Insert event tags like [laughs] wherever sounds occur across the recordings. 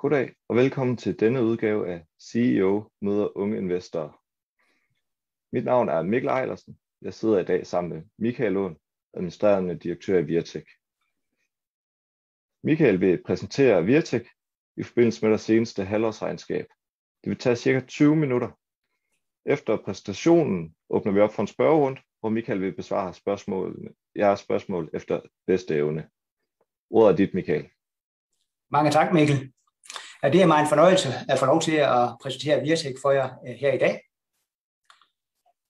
Goddag og velkommen til denne udgave af CEO møder unge investorer. Mit navn er Mikkel Ejlersen. Jeg sidder i dag sammen med Michael Lund, administrerende direktør i Virtek. Michael vil præsentere Virtek i forbindelse med deres seneste halvårsregnskab. Det vil tage cirka 20 minutter. Efter præsentationen åbner vi op for en spørgerunde, hvor Michael vil besvare spørgsmålene, jeres spørgsmål efter bedste evne. Ordet er dit, Michael. Mange tak, Mikkel. Ja, det er mig en fornøjelse at få lov til at præsentere Virtek for jer øh, her i dag.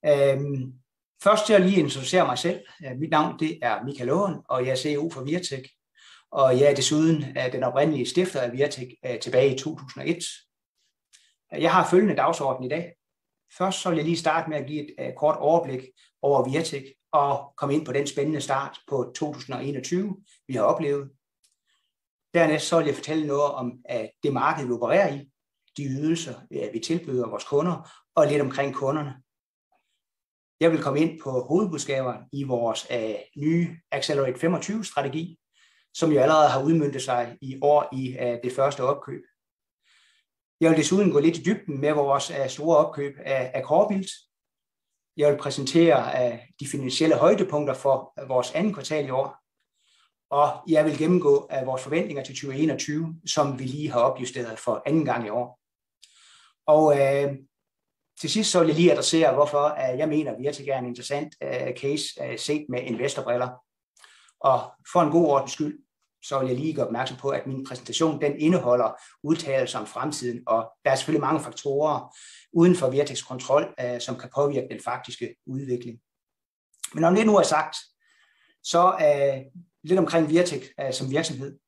Øhm, først til at lige introducere mig selv. Mit navn det er Michael Åen, og jeg er CEO for Virtek. Og jeg er desuden øh, den oprindelige stifter af Virtek øh, tilbage i 2001. Jeg har følgende dagsorden i dag. Først så vil jeg lige starte med at give et kort overblik over Virtek og komme ind på den spændende start på 2021, vi har oplevet. Dernæst så vil jeg fortælle noget om at det marked, vi opererer i, de ydelser, vi tilbyder vores kunder, og lidt omkring kunderne. Jeg vil komme ind på hovedbudskaber i vores uh, nye Accelerate 25-strategi, som jo allerede har udmyndtet sig i år i uh, det første opkøb. Jeg vil desuden gå lidt i dybden med vores uh, store opkøb af, af Corbilt. Jeg vil præsentere uh, de finansielle højdepunkter for vores anden kvartal i år, og jeg vil gennemgå af vores forventninger til 2021, som vi lige har opjusteret for anden gang i år. Og øh, til sidst så vil jeg lige adressere, hvorfor øh, jeg mener, at Virtek er en interessant øh, case øh, set med investorbriller. Og for en god ordens skyld, så vil jeg lige gøre opmærksom på, at min præsentation den indeholder udtalelser om fremtiden, og der er selvfølgelig mange faktorer uden for Virtex kontrol, øh, som kan påvirke den faktiske udvikling. Men om det nu er sagt, så øh, lidt omkring Virtek øh, som virksomhed.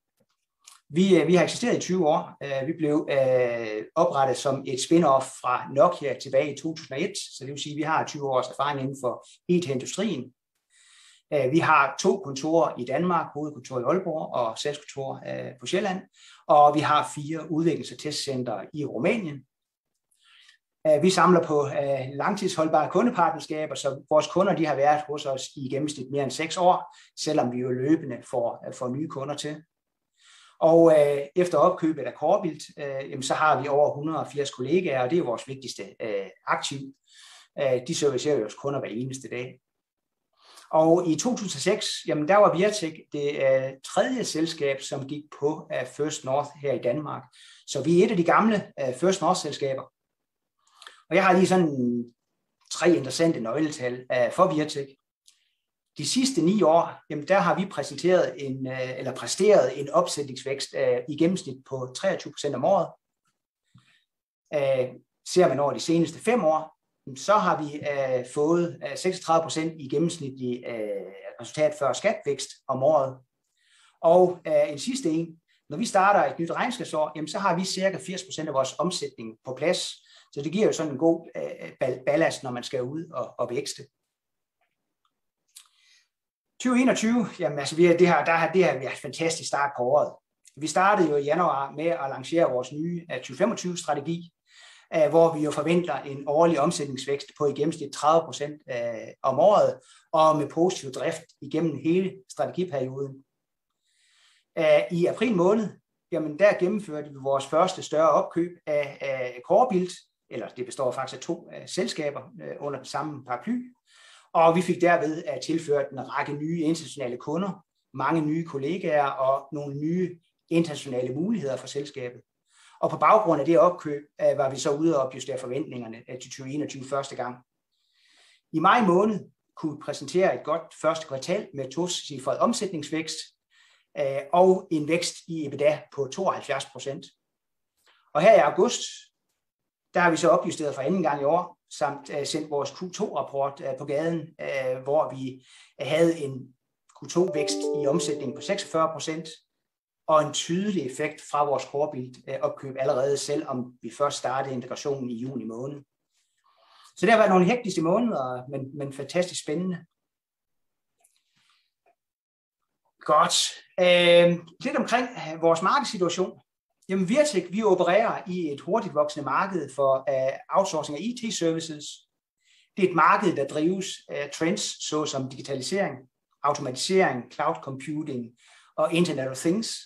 Vi, øh, vi har eksisteret i 20 år. Øh, vi blev uh, oprettet som et spin-off fra Nokia tilbage i 2001, så det vil sige, at vi har 20 års erfaring inden for IT-industrien. Uh, vi har to kontorer i Danmark, hovedkontor i Aalborg og salgskontor uh, på Sjælland, og vi har fire udviklings- og testcenter i Rumænien. Øh, vi samler på øh, langtidsholdbare kundepartnerskaber, så vores kunder de har været hos os i gennemsnit mere end 6 år, selvom vi jo løbende får, øh, får nye kunder til. Og øh, efter opkøbet af Corbilt, øh, jamen, så har vi over 180 kollegaer, og det er vores vigtigste øh, aktiv. Øh, de servicerer jo os kunder hver eneste dag. Og i 2006, jamen der var Virtek det øh, tredje selskab, som gik på øh, First North her i Danmark. Så vi er et af de gamle øh, First North-selskaber. Og jeg har lige sådan tre interessante nøgletal øh, for Virtek. De sidste ni år, jamen der har vi præsenteret en, øh, eller præsteret en opsætningsvækst øh, i gennemsnit på 23 procent om året. Ser man over de seneste fem år, så har vi fået 36 procent i gennemsnitlig resultat før skatvækst om året. Og en sidste en, når vi starter et nyt regnskabsår, jamen så har vi cirka 80 procent af vores omsætning på plads, så det giver jo sådan en god øh, ballast, når man skal ud og, og vækste. 2021, jamen altså vi er, det her, der har det her været en fantastisk start på året. Vi startede jo i januar med at lancere vores nye øh, 2025-strategi, øh, hvor vi jo forventer en årlig omsætningsvækst på i gennemsnit 30 procent om året, og med positiv drift igennem hele strategiperioden. I april måned, jamen der gennemførte vi vores første større opkøb af, af Corbilt, eller det består faktisk af to uh, selskaber uh, under den samme paraply, og vi fik derved uh, tilført en række nye internationale kunder, mange nye kollegaer og nogle nye internationale muligheder for selskabet. Og på baggrund af det opkøb uh, var vi så ude og opjustere forventningerne uh, til 2021 første gang. I maj måned kunne vi præsentere et godt første kvartal med tocifret omsætningsvækst uh, og en vækst i EBITDA på 72 procent. Og her i august der har vi så opjusteret for anden gang i år, samt øh, sendt vores Q2-rapport øh, på gaden, øh, hvor vi havde en Q2-vækst i omsætningen på 46 procent, og en tydelig effekt fra vores Corbilt-opkøb allerede, selvom vi først startede integrationen i juni måned. Så det har været nogle hektiske måneder, men, men fantastisk spændende. Godt. Øh, lidt omkring vores markedssituation. Jamen Virtek, vi opererer i et hurtigt voksende marked for uh, outsourcing af IT-services. Det er et marked, der drives af trends såsom digitalisering, automatisering, cloud computing og Internet of Things.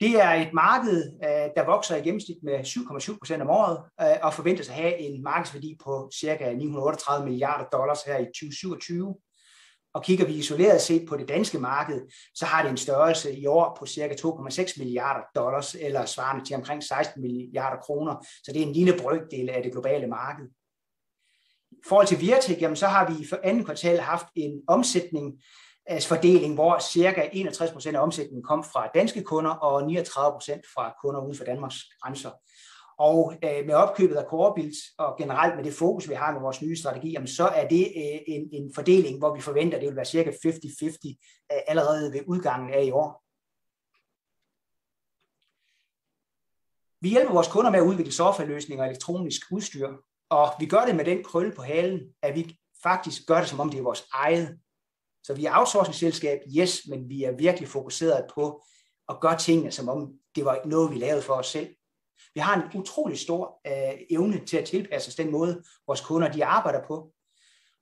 Det er et marked, øh, der vokser i gennemsnit med 7,7 procent om året, øh, og forventes at have en markedsværdi på ca. 938 milliarder dollars her i 2027. Og kigger vi isoleret set på det danske marked, så har det en størrelse i år på ca. 2,6 milliarder dollars, eller svarende til omkring 16 milliarder kroner. Så det er en lille brøkdel af det globale marked. I forhold til Virtek, jamen, så har vi i andet kvartal haft en omsætning altså fordeling, hvor cirka 61% af omsætningen kom fra danske kunder og 39% fra kunder uden for Danmarks grænser. Og øh, med opkøbet af Corebuild og generelt med det fokus, vi har med vores nye strategi, jamen, så er det øh, en, en fordeling, hvor vi forventer, at det vil være cirka 50-50 øh, allerede ved udgangen af i år. Vi hjælper vores kunder med at udvikle softwareløsninger og elektronisk udstyr, og vi gør det med den krølle på halen, at vi faktisk gør det, som om det er vores eget. Så vi er outsourcing-selskab, yes, men vi er virkelig fokuseret på at gøre tingene, som om det var noget, vi lavede for os selv. Vi har en utrolig stor øh, evne til at tilpasse os den måde, vores kunder de arbejder på.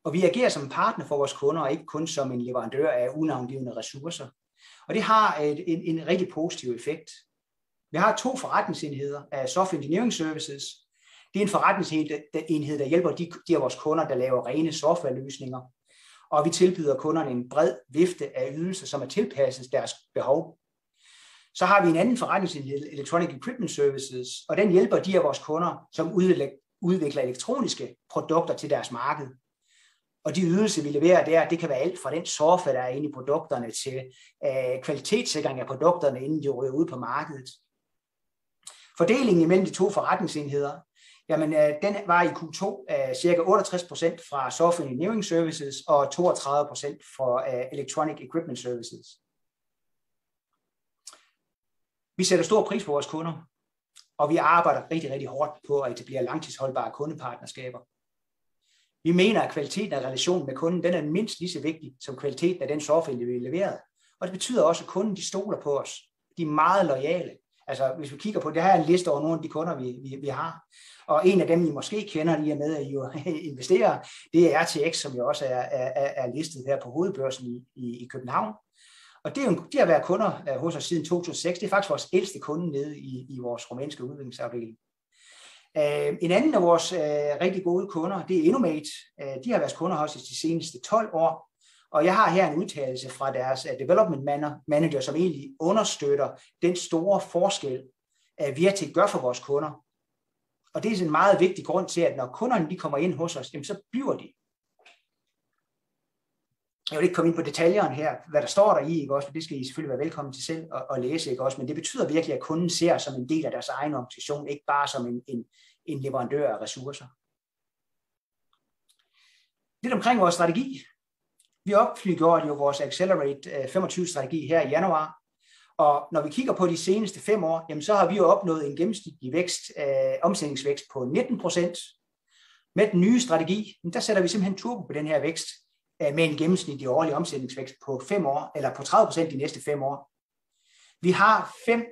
Og vi agerer som en partner for vores kunder, og ikke kun som en leverandør af unavngivende ressourcer. Og det har et, en, en rigtig positiv effekt. Vi har to forretningsenheder af Software Engineering Services. Det er en forretningsenhed, der hjælper de, de af vores kunder, der laver rene softwareløsninger. Og vi tilbyder kunderne en bred vifte af ydelser, som er tilpasset deres behov. Så har vi en anden forretningsenhed, Electronic Equipment Services, og den hjælper de af vores kunder, som udvikler elektroniske produkter til deres marked. Og de ydelser, vi leverer der, det kan være alt fra den software, der er inde i produkterne, til øh, kvalitetssikring af produkterne, inden de ryger ud på markedet. Fordelingen imellem de to forretningsenheder, jamen øh, den var i Q2 øh, cirka 68% fra Software Engineering Services og 32% fra øh, Electronic Equipment Services. Vi sætter stor pris på vores kunder, og vi arbejder rigtig, rigtig hårdt på at etablere langtidsholdbare kundepartnerskaber. Vi mener, at kvaliteten af relationen med kunden, den er mindst lige så vigtig som kvaliteten af den software, vi leverer. Og det betyder også, at kunden de stoler på os. De er meget lojale. Altså, hvis vi kigger på det her er en liste over nogle af de kunder, vi, vi, vi har. Og en af dem, I måske kender lige med, at I jo [laughs] investerer, det er RTX, som jo også er, er, er listet her på hovedbørsen i, i, i København. Og det er jo, de har været kunder øh, hos os siden 2006. Det er faktisk vores ældste kunde nede i, i vores rumænske udviklingsafdeling. Uh, en anden af vores uh, rigtig gode kunder, det er Innomate. Uh, de har været kunder hos os de seneste 12 år. Og jeg har her en udtalelse fra deres uh, development manager, som egentlig understøtter den store forskel, uh, Virtek gør for vores kunder. Og det er en meget vigtig grund til, at når kunderne de kommer ind hos os, jamen, så bliver de jeg vil ikke komme ind på detaljerne her, hvad der står der i, ikke også, for det skal I selvfølgelig være velkommen til selv at, at læse, ikke også, men det betyder virkelig, at kunden ser som en del af deres egen organisation, ikke bare som en, en, en leverandør af ressourcer. Lidt omkring vores strategi. Vi opflygjorde jo vores Accelerate øh, 25-strategi her i januar, og når vi kigger på de seneste fem år, jamen så har vi jo opnået en gennemsnitlig vækst, øh, omsætningsvækst på 19 procent. Med den nye strategi, der sætter vi simpelthen turbo på den her vækst, Øh, med en gennemsnitlig årlig omsætningsvækst på 5 år, eller på 30 procent de næste 5 år. Vi har fem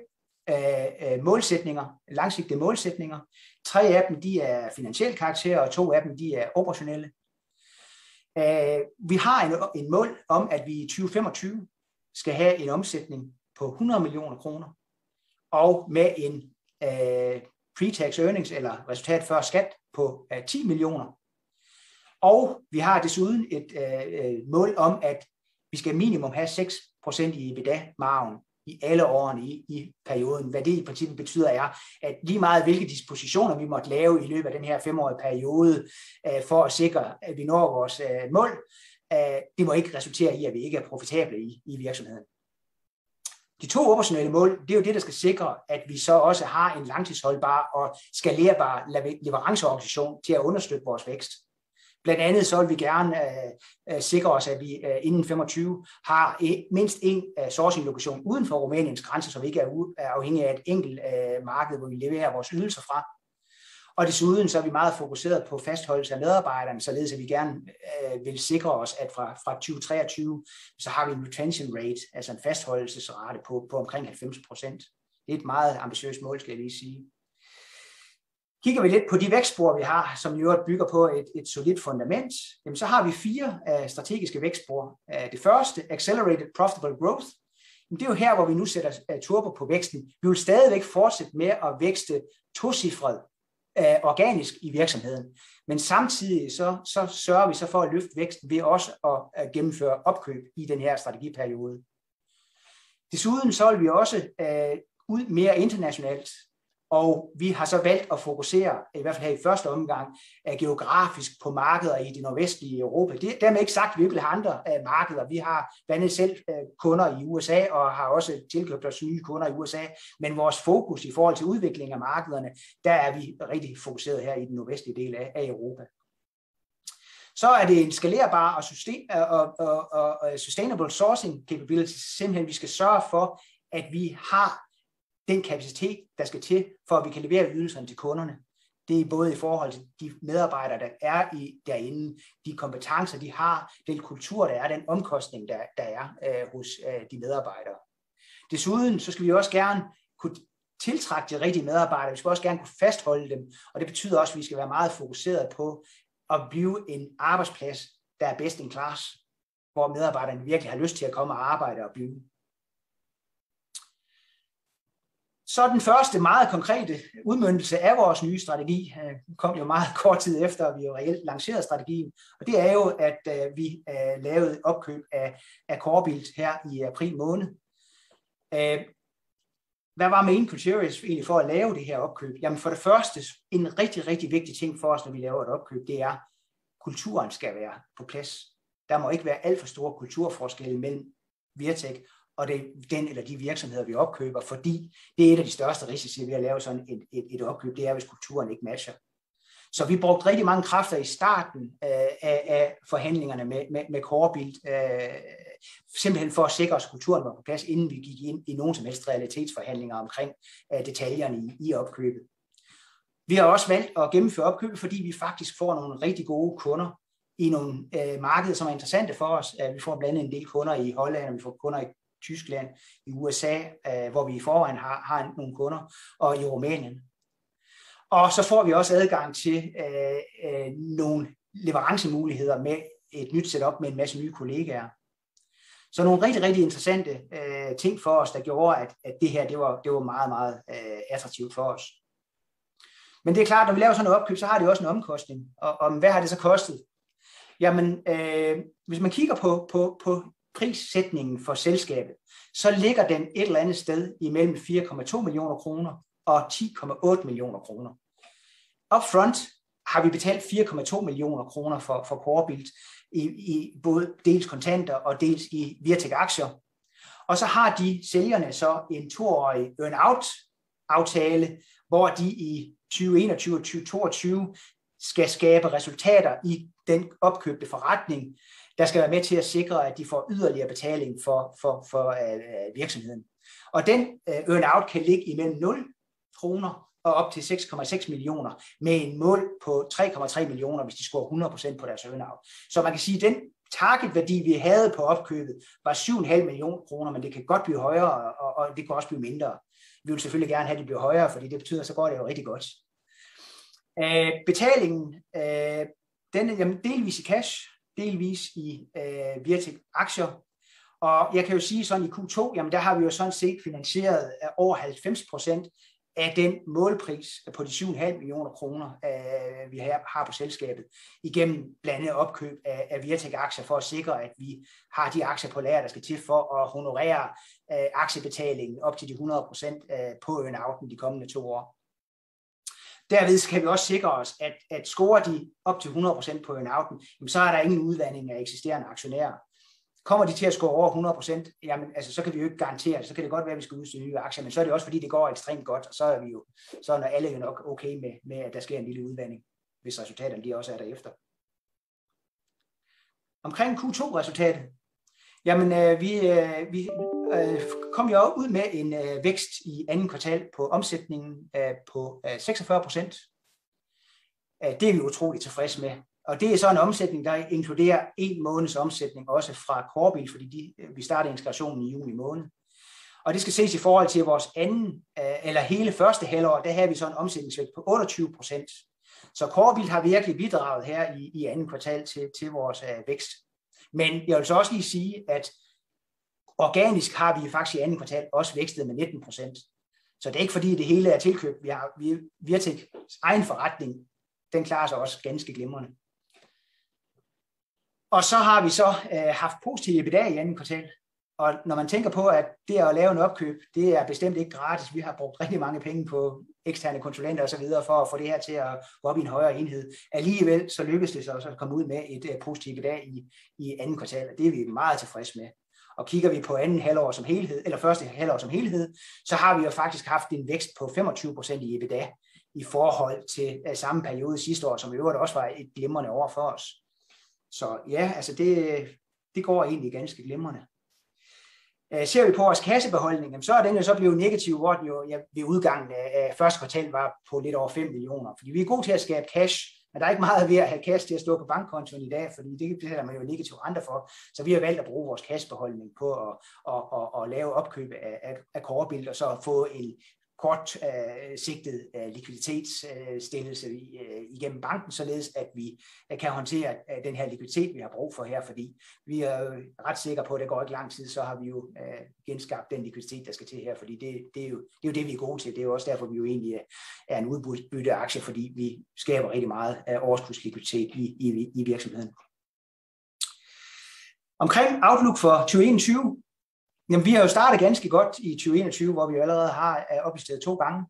øh, øh, målsætninger, langsigtede målsætninger. Tre af dem de er finansielle karakter, og to af dem de er operationelle. Øh, vi har en, en mål om, at vi i 2025 skal have en omsætning på 100 millioner kroner, og med en øh, pre-tax earnings, eller resultat før skat, på øh, 10 millioner og vi har desuden et øh, øh, mål om, at vi skal minimum have 6% i EBITDA-margen i alle årene i, i perioden. Hvad det i princippet betyder er, at lige meget hvilke dispositioner vi måtte lave i løbet af den her femårige periode, øh, for at sikre, at vi når vores øh, mål, øh, det må ikke resultere i, at vi ikke er profitable i, i virksomheden. De to operationelle mål, det er jo det, der skal sikre, at vi så også har en langtidsholdbar og skalerbar leveranceorganisation til at understøtte vores vækst. Blandt andet så vil vi gerne øh, øh sikre os, at vi øh, inden 25 har et, mindst en øh, sourcing-lokation uden for Rumæniens grænser, så vi ikke er, u- er afhængige af et enkelt øh, marked, hvor vi leverer vores ydelser fra. Og desuden så er vi meget fokuseret på fastholdelse af medarbejderne, således at vi gerne øh, vil sikre os, at fra, fra 2023, så har vi en retention rate, altså en fastholdelsesrate på, på omkring 90 procent. Det er et meget ambitiøst mål, skal jeg lige sige. Kigger vi lidt på de vækstspor, vi har, som i øvrigt bygger på et, et solidt fundament, jamen så har vi fire uh, strategiske vækstspor. Uh, det første, Accelerated Profitable Growth, Men det er jo her, hvor vi nu sætter uh, turbo på væksten. Vi vil stadigvæk fortsætte med at vækste tocifret uh, organisk i virksomheden. Men samtidig så, så sørger vi så for at løfte væksten ved også at, at gennemføre opkøb i den her strategiperiode. Desuden så vil vi også uh, ud mere internationalt. Og vi har så valgt at fokusere, i hvert fald her i første omgang, geografisk på markeder i det nordvestlige Europa. Det er dermed ikke sagt, at vi ikke vil have andre uh, markeder. Vi har blandt andet selv uh, kunder i USA, og har også tilkøbt os nye kunder i USA. Men vores fokus i forhold til udvikling af markederne, der er vi rigtig fokuseret her i den nordvestlige del af, af Europa. Så er det en skalerbar og, system, øh, og, og, og, og sustainable sourcing capability. Simpelthen, vi skal sørge for, at vi har den kapacitet, der skal til, for at vi kan levere ydelserne til kunderne. Det er både i forhold til de medarbejdere, der er i derinde, de kompetencer, de har, den kultur, der er, den omkostning, der, der er øh, hos øh, de medarbejdere. Desuden så skal vi også gerne kunne tiltrække de rigtige medarbejdere, vi skal også gerne kunne fastholde dem, og det betyder også, at vi skal være meget fokuseret på at blive en arbejdsplads, der er best in class, hvor medarbejderne virkelig har lyst til at komme og arbejde og blive. Så den første meget konkrete udmyndelse af vores nye strategi øh, kom jo meget [laughs] kort tid efter, at vi jo reelt lancerede strategien, og det er jo, at øh, vi øh, lavede opkøb af, af Corbilt her i april måned. Hvad var main criteria egentlig for at lave det her opkøb? Jamen for det første, en rigtig, rigtig vigtig ting for os, når vi laver et opkøb, det er, at kulturen skal være på plads. Der må ikke være alt for store kulturforskelle mellem Virtek og det, den eller de virksomheder, vi opkøber, fordi det er et af de største risici ved at lave sådan et, et, et opkøb, det er, hvis kulturen ikke matcher. Så vi brugte rigtig mange kræfter i starten øh, af, af forhandlingerne med, med, med Corebuild, øh, simpelthen for at sikre os, at kulturen var på plads, inden vi gik ind i nogen som helst realitetsforhandlinger omkring øh, detaljerne i, i opkøbet. Vi har også valgt at gennemføre opkøbet, fordi vi faktisk får nogle rigtig gode kunder i nogle øh, markeder, som er interessante for os. Øh, vi får blandt andet en del kunder i Holland, og vi får kunder i Tyskland, i USA, øh, hvor vi i forvejen har, har nogle kunder, og i Rumænien. Og så får vi også adgang til øh, øh, nogle leverancemuligheder med et nyt setup med en masse nye kollegaer. Så nogle rigtig, rigtig interessante øh, ting for os, der gjorde, at, at det her det var, det var meget, meget øh, attraktivt for os. Men det er klart, når vi laver sådan en opkøb, så har det jo også en omkostning. Og, og hvad har det så kostet? Jamen, øh, hvis man kigger på, på, på prissætningen for selskabet, så ligger den et eller andet sted imellem 4,2 millioner kroner og 10,8 millioner kroner. Upfront har vi betalt 4,2 millioner kroner for, for Corebuild i, i både dels kontanter og dels i Virtek aktier. Og så har de sælgerne så en toårig earn-out aftale, hvor de i 2021 og 2022 skal skabe resultater i den opkøbte forretning, der skal være med til at sikre, at de får yderligere betaling for, for, for uh, virksomheden. Og den øh, uh, earn-out kan ligge imellem 0 kroner og op til 6,6 millioner, med en mål på 3,3 millioner, hvis de scorer 100% på deres earn-out. Så man kan sige, at den targetværdi, vi havde på opkøbet, var 7,5 millioner kroner, men det kan godt blive højere, og, og det kan også blive mindre. Vi vil selvfølgelig gerne have, at det bliver højere, fordi det betyder, så går det jo rigtig godt. Uh, betalingen, uh, den er jamen, delvis i cash, delvis i øh, Virtek aktier. Og jeg kan jo sige sådan i Q2, jamen der har vi jo sådan set finansieret øh, over 90 procent af den målpris øh, på de 7,5 millioner kroner, øh, vi har på selskabet, igennem blandt andet opkøb af, af Virtek-aktier for at sikre, at vi har de aktier på lager, der skal til for at honorere øh, aktiebetalingen op til de 100 procent øh, på earn de kommende to år. Derved kan vi også sikre os, at, at scorer de op til 100% på en outen, så er der ingen udvandring af eksisterende aktionærer. Kommer de til at score over 100%, jamen, altså, så kan vi jo ikke garantere det. Så kan det godt være, at vi skal udstyre nye aktier, men så er det også, fordi det går ekstremt godt, og så er vi jo, så er alle jo nok okay med, med, at der sker en lille udvandring, hvis resultaterne de også er derefter. Omkring Q2-resultatet, jamen øh, vi, øh, vi øh, kom jo ud med en øh, vækst i anden kvartal på omsætningen øh, på øh, 46 procent. Øh, det er vi utroligt tilfredse med. Og det er så en omsætning, der inkluderer en måneds omsætning også fra Corbil, fordi de, øh, vi startede integrationen i juni måned. Og det skal ses i forhold til vores anden, øh, eller hele første halvår, der har vi så en omsætningsvægt på 28 procent. Så Corbil har virkelig bidraget her i, i anden kvartal til, til vores øh, vækst. Men jeg vil så også lige sige, at Organisk har vi faktisk i andet kvartal også vækstet med 19 procent. Så det er ikke fordi, det hele er tilkøbt. Vi har vi, Virtek egen forretning, den klarer sig også ganske glimrende. Og så har vi så øh, haft positiv EBITDA i andet kvartal. Og når man tænker på, at det at lave en opkøb, det er bestemt ikke gratis. Vi har brugt rigtig mange penge på eksterne konsulenter osv. for at få det her til at gå op i en højere enhed. Alligevel så lykkedes det så at komme ud med et uh, positivt dag i, i anden kvartal, og det er vi meget tilfredse med. Og kigger vi på anden halvår som helhed, eller første halvår som helhed, så har vi jo faktisk haft en vækst på 25 procent i EBITDA i forhold til øh, samme periode sidste år, som i øvrigt også var et glimrende år for os. Så ja, altså det, det går egentlig ganske glimrende. Øh, ser vi på vores kassebeholdning, så er den jo så blevet negativ, hvor den jo ja, ved udgangen af første kvartal var på lidt over 5 millioner. Fordi vi er gode til at skabe cash, men der er ikke meget ved at have cash til at stå på bankkontoen i dag, fordi det betaler man jo negativ renter for. Så vi har valgt at bruge vores kassebeholdning på at, at, at, at lave opkøb af, af, af og så få en kort øh, sigtet øh, likviditetsstillelse øh, igennem banken, således at vi øh, kan håndtere øh, den her likviditet, vi har brug for her, fordi vi er jo ret sikre på, at det går ikke lang tid, så har vi jo øh, genskabt den likviditet, der skal til her, fordi det, det, er jo, det er jo det, vi er gode til. Det er jo også derfor, vi jo egentlig er en udbytteaktie, fordi vi skaber rigtig meget af overskudslikviditet i, i, i virksomheden. Omkring Outlook for 2021, Jamen, vi har jo startet ganske godt i 2021, hvor vi allerede har opjusteret to gange.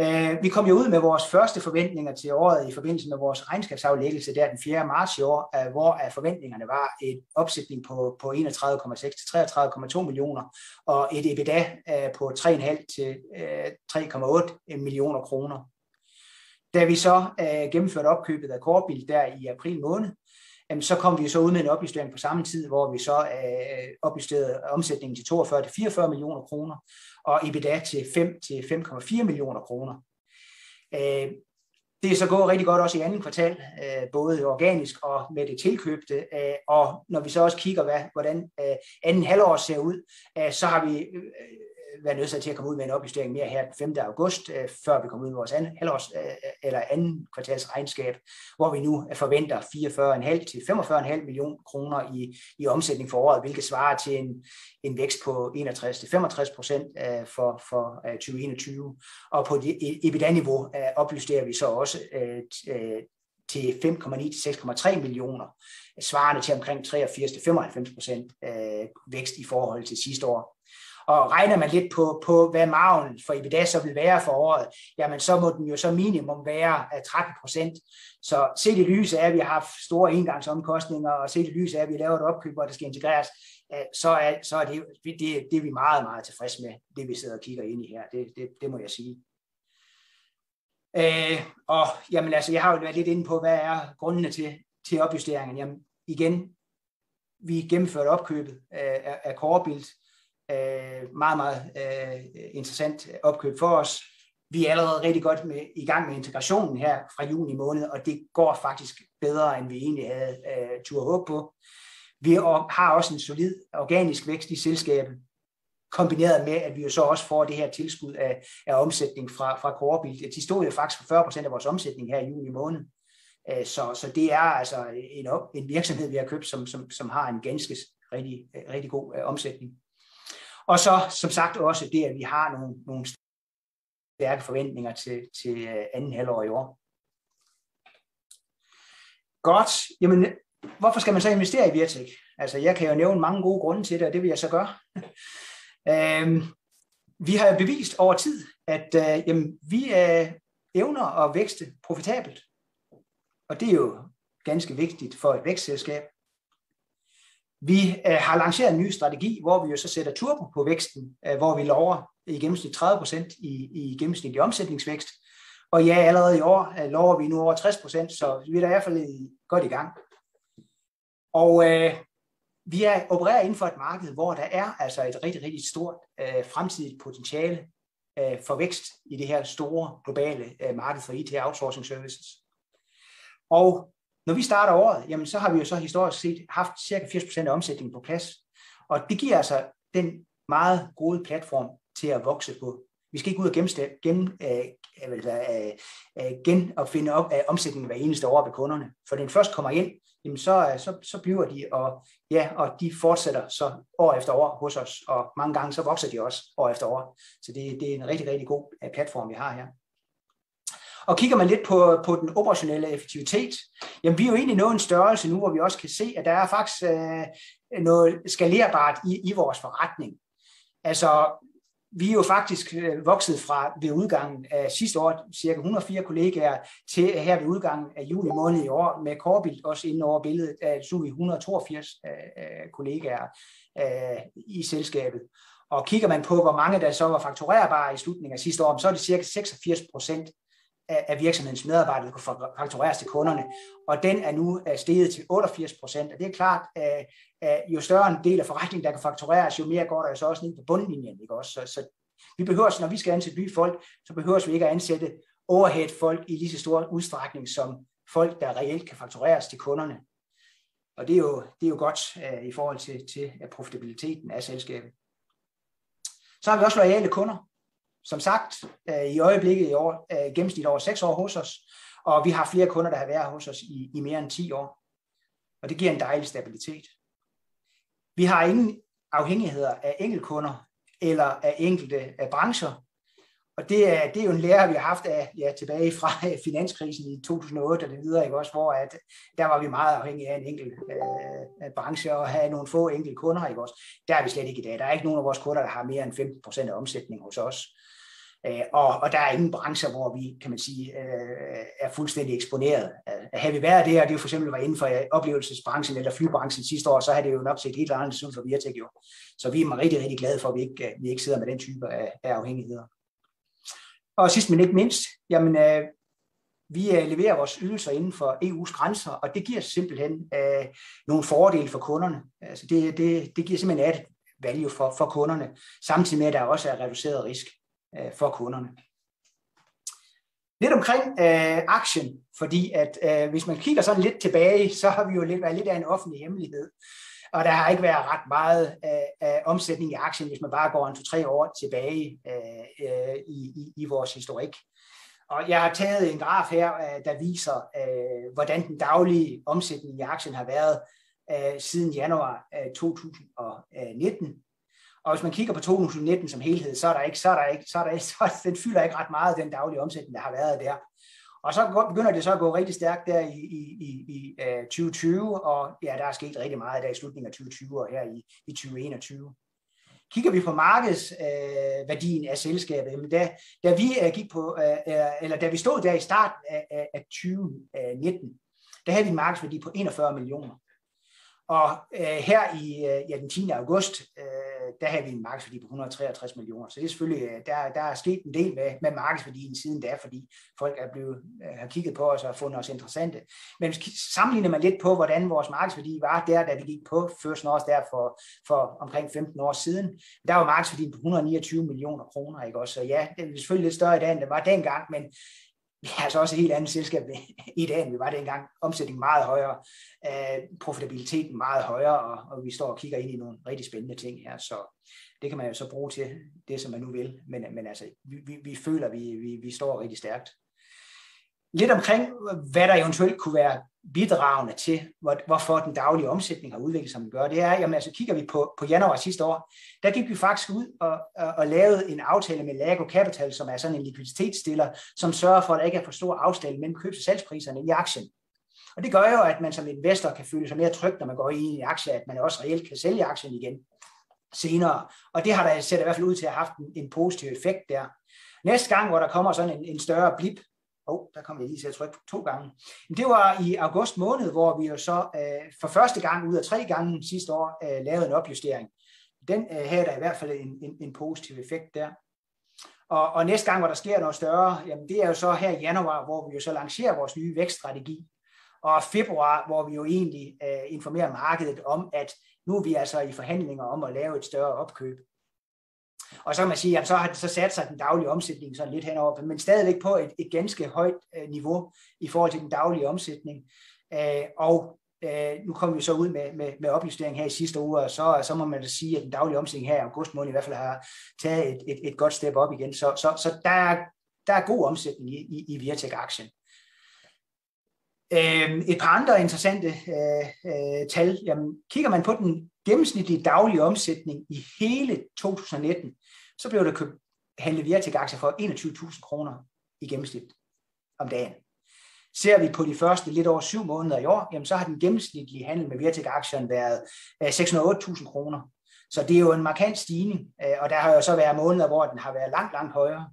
Øh, vi kom jo ud med vores første forventninger til året i forbindelse med vores regnskabsaflæggelse der den 4. marts i år, hvor forventningerne var et opsætning på, på 31,6 til 33,2 millioner og et EBITDA øh, på 3,5 til øh, 3,8 millioner kroner. Da vi så gennemførte opkøbet af Korbil der i april måned, jamen, så kom vi så ud med en opjustering på samme tid, hvor vi så øh, opjusterede omsætningen til 42 til 44 millioner kroner, og EBITDA til 5 til 5,4 millioner kroner. Øh, det er så gået rigtig godt også i anden kvartal, øh, både organisk og med det tilkøbte. Øh, og når vi så også kigger, hvad, hvordan øh, anden halvår ser ud, øh, så har vi øh, være nødt til at komme ud med en opjustering mere her den 5. august, øh, før vi kommer ud med vores anden, halvårs, øh, eller anden kvartals regnskab, hvor vi nu øh, forventer 44,5 til 45,5 millioner kroner i, i omsætning for året, hvilket svarer til en, en vækst på 61 til 65 procent øh, for, for øh, 2021. Og på øh, EBITDA-niveau opjusterer vi så også til 5,9 til 6,3 millioner, svarende til omkring 83 til 95 procent vækst i forhold til sidste år. Og regner man lidt på, på hvad margen for EBITDA så vil være for året, jamen så må den jo så minimum være øh, 13 procent. Så set i lyset af, at vi har haft store engangsomkostninger, og set i lyset af, at vi laver et opkøb, og det skal integreres, øh, så er, så er det, det, det er vi meget, meget tilfredse med, det vi sidder og kigger ind i her. Det, det, det må jeg sige. Øh, og jamen altså, jeg har jo været lidt inde på, hvad er grundene til, til opjusteringen. Jamen igen, vi gennemførte opkøbet af, af Corebuild øh, meget, meget øh, interessant opkøb for os. Vi er allerede rigtig godt med, i gang med integrationen her fra juni måned, og det går faktisk bedre, end vi egentlig havde øh, tur håb på. Vi har også en solid organisk vækst i selskabet, kombineret med, at vi jo så også får det her tilskud af, af omsætning fra, fra Corebild. De stod jo faktisk for 40 procent af vores omsætning her i juni måned. Øh, så, så det er altså en, en virksomhed, vi har købt, som, som, som har en ganske rigtig, rigtig god øh, omsætning. Og så som sagt også det, at vi har nogle, nogle stærke forventninger til, til øh, anden halvår i år. Godt. Jamen, hvorfor skal man så investere i Virtek? Altså, jeg kan jo nævne mange gode grunde til det, og det vil jeg så gøre. [laughs] øhm, vi har bevist over tid, at øh, jamen, vi er evner at vækste profitabelt. Og det er jo ganske vigtigt for et vækstselskab. Vi øh, har lanceret en ny strategi, hvor vi jo så sætter turbo på væksten, øh, hvor vi lover i gennemsnit 30% i, i gennemsnitlig omsætningsvækst. Og ja, allerede i år øh, lover vi nu over 60%, så vi er da i hvert fald godt i gang. Og øh, vi er opererer inden for et marked, hvor der er altså et rigtig, rigtig stort øh, fremtidigt potentiale øh, for vækst i det her store globale øh, marked for IT outsourcing services. Og når vi starter året, jamen så har vi jo så historisk set haft cirka 80% af omsætningen på plads. Og det giver altså den meget gode platform til at vokse på Vi skal ikke ud og genopfinde gen, øh, øh, øh, øh genopfinde op, øh, omsætningen hver eneste år ved kunderne. For den først kommer ind, jamen så, øh, så, så bliver de, og, ja, og de fortsætter så år efter år hos os, og mange gange så vokser de også år efter år. Så det, det er en rigtig, rigtig god platform, vi har her. Og kigger man lidt på, på den operationelle effektivitet, jamen vi er jo egentlig nået en størrelse nu, hvor vi også kan se, at der er faktisk øh, noget skalerbart i, i vores forretning. Altså, vi er jo faktisk øh, vokset fra ved udgangen af sidste år cirka 104 kollegaer til her ved udgangen af juli måned i år med Corbild også inde over billedet af så vi 182 øh, kollegaer øh, i selskabet. Og kigger man på, hvor mange der så var fakturerbare i slutningen af sidste år, så er det cirka 86 procent af virksomhedens medarbejdere, der kunne faktureres til kunderne. Og den er nu øh, steget til 88 procent. Og det er klart, at jo større en del af forretningen, der kan faktureres, jo mere går der så også ned på bundlinjen. Ikke også? Så, så vi behøver, når vi skal ansætte nye folk, så behøver vi ikke at ansætte overhead folk i lige så stor udstrækning som folk, der reelt kan faktureres til kunderne. Og det er jo, det er jo godt uh, i forhold til, til profitabiliteten af selskabet. Så har vi også lojale kunder som sagt, øh, i øjeblikket i år, øh, gennemsnit over 6 år hos os, og vi har flere kunder, der har været hos os i, i mere end 10 år. Og det giver en dejlig stabilitet. Vi har ingen afhængigheder af enkeltkunder eller af enkelte af brancher. Og det er, det er jo en lære, vi har haft af, ja, tilbage fra øh, finanskrisen i 2008 og det videre, ikke også, hvor at, øh, der var vi meget afhængige af en enkelt øh, øh, branche og have nogle få enkelte kunder. Ikke også. Der er vi slet ikke i dag. Der er ikke nogen af vores kunder, der har mere end 15 procent af omsætning hos os. Øh, og, og der er ingen brancher, hvor vi, kan man sige, øh, er fuldstændig eksponeret. Øh, havde vi været der, det jo for eksempel var inden for oplevelsesbranchen eller flybranchen sidste år, så havde det jo nok set helt anderledes ud for Virtek jo. Så vi er rigtig, rigtig glade for, at vi ikke, vi ikke sidder med den type af, af afhængigheder. Og sidst men ikke mindst, jamen, øh, vi øh, leverer vores ydelser inden for EU's grænser, og det giver simpelthen øh, nogle fordele for kunderne. Altså det, det, det giver simpelthen et value for, for kunderne, samtidig med, at der også er reduceret risk øh, for kunderne. Lidt omkring øh, aktien, fordi at øh, hvis man kigger sådan lidt tilbage, så har vi jo lidt, været lidt af en offentlig hemmelighed. Og der har ikke været ret meget øh, af omsætning i aktien, hvis man bare går en to-tre år tilbage øh, øh, i, i, i vores historik. Og jeg har taget en graf her, øh, der viser, øh, hvordan den daglige omsætning i aktien har været øh, siden januar øh, 2019. Og hvis man kigger på 2019 som helhed, så er der ikke, så er der ikke, så er der ikke, så den fylder ikke ret meget den daglige omsætning, der har været der. Og så begynder det så at gå rigtig stærkt der i, i, i, i øh, uh, 2020, og ja, der er sket rigtig meget der i slutningen af 2020 og her i, i 2021. Kigger vi på markedsværdien øh, uh, af selskabet, jamen da, da vi uh, gik på, uh, eller da vi stod der i starten af, af, af 2019, der havde vi en markedsværdi på 41 millioner. Og øh, her i øh, ja, den 10. august, øh, der havde vi en markedsværdi på 163 millioner. Så det er selvfølgelig, øh, der, der er sket en del med, med markedsværdien siden da, fordi folk er blevet, øh, har kigget på os og fundet os interessante. Men sammenligner man lidt på, hvordan vores markedsværdi var der, da vi gik på First North der for, for omkring 15 år siden, der var markedsværdien på 129 millioner kroner. Ikke? Også, så ja, det er selvfølgelig lidt større i dag, end det var dengang, men vi er altså også et helt andet selskab i dag, end vi var dengang. Omsætning meget højere, øh, profitabiliteten meget højere, og, og vi står og kigger ind i nogle rigtig spændende ting her, så det kan man jo så bruge til det, som man nu vil. Men, men altså, vi, vi, vi føler, at vi, vi, vi står rigtig stærkt. Lidt omkring, hvad der eventuelt kunne være bidragende til, hvor, hvorfor den daglige omsætning har udviklet sig, som den gør, det er, jamen altså kigger vi på, på januar sidste år, der gik vi faktisk ud og, og, og lavede en aftale med Lago Capital, som er sådan en likviditetsstiller, som sørger for, at der ikke er for stor afstand mellem købs- og salgspriserne i aktien. Og det gør jo, at man som investor kan føle sig mere tryg, når man går ind i en aktie, at man også reelt kan sælge aktien igen senere. Og det har der set i hvert fald ud til at have haft en, en positiv effekt der. Næste gang, hvor der kommer sådan en, en større blip, oh, der kom jeg lige til at trykke to gange. Det var i august måned, hvor vi jo så øh, for første gang ud af tre gange sidste år øh, lavede en opjustering. Den øh, havde der i hvert fald en, en, en positiv effekt der. Og, og næste gang, hvor der sker noget større, jamen det er jo så her i januar, hvor vi jo så lancerer vores nye vækststrategi. Og februar, hvor vi jo egentlig øh, informerer markedet om, at nu er vi altså i forhandlinger om at lave et større opkøb. Og så kan man sige, at så har det så sat sig den daglige omsætning sådan lidt henover, men stadigvæk på et, et ganske højt øh, niveau i forhold til den daglige omsætning. Øh, og Øh, nu kommer vi så ud med, med, med opjustering her i sidste uge, og så, så må man da sige, at den daglige omsætning her i august måned i hvert fald har taget et, et, et godt step op igen. Så, så, så der, er, der er god omsætning i, i, i Viatek-aktien. Øh, et par andre interessante øh, øh, tal. Jamen, kigger man på den gennemsnitlige daglige omsætning i hele 2019, så blev der købt handlet Viatek-aktier for 21.000 kroner i gennemsnit om dagen. Ser vi på de første lidt over syv måneder i år, jamen så har den gennemsnitlige handel med Virtek-aktien været øh, 608.000 kroner. Så det er jo en markant stigning, øh, og der har jo så været måneder, hvor den har været langt, langt højere.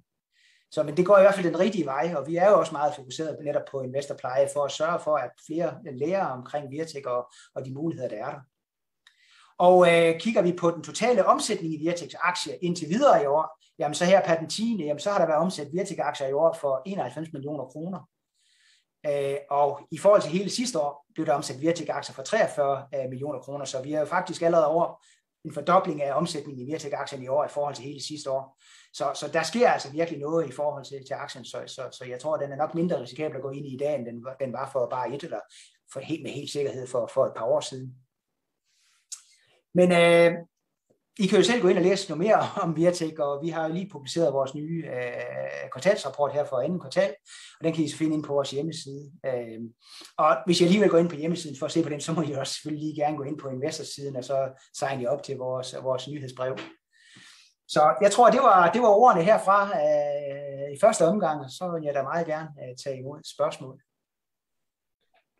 Så men det går i hvert fald den rigtige vej, og vi er jo også meget fokuseret netop på investorpleje for at sørge for, at flere lærer omkring Virtek og, og de muligheder, der er der. Og øh, kigger vi på den totale omsætning i Virtex aktier indtil videre i år, jamen så her per den 10. Jamen så har der været omsat Virtex aktier i år for 91 millioner kroner. Øh, og i forhold til hele sidste år blev der omsat Virtex aktier for 43 øh, millioner kroner, så vi er jo faktisk allerede over en fordobling af omsætningen i Virtek-aktien i år i forhold til hele sidste år. Så, så der sker altså virkelig noget i forhold til, til aktien, så, så, så jeg tror, at den er nok mindre risikabel at gå ind i i dag, end den, den var for bare et eller for helt, med helt sikkerhed for, for et par år siden. Men øh, i kan jo selv gå ind og læse noget mere [laughs] om Virtek, og vi har jo lige publiceret vores nye øh, kvartalsrapport her for anden kvartal, og den kan I så finde ind på vores hjemmeside. Øh, og hvis I alligevel går ind på hjemmesiden for at se på den, så må I også selvfølgelig lige gerne gå ind på investorsiden, og så signe op til vores, vores nyhedsbrev. Så jeg tror, det var, det var ordene herfra øh, i første omgang, og så vil jeg da meget gerne øh, tage imod spørgsmål.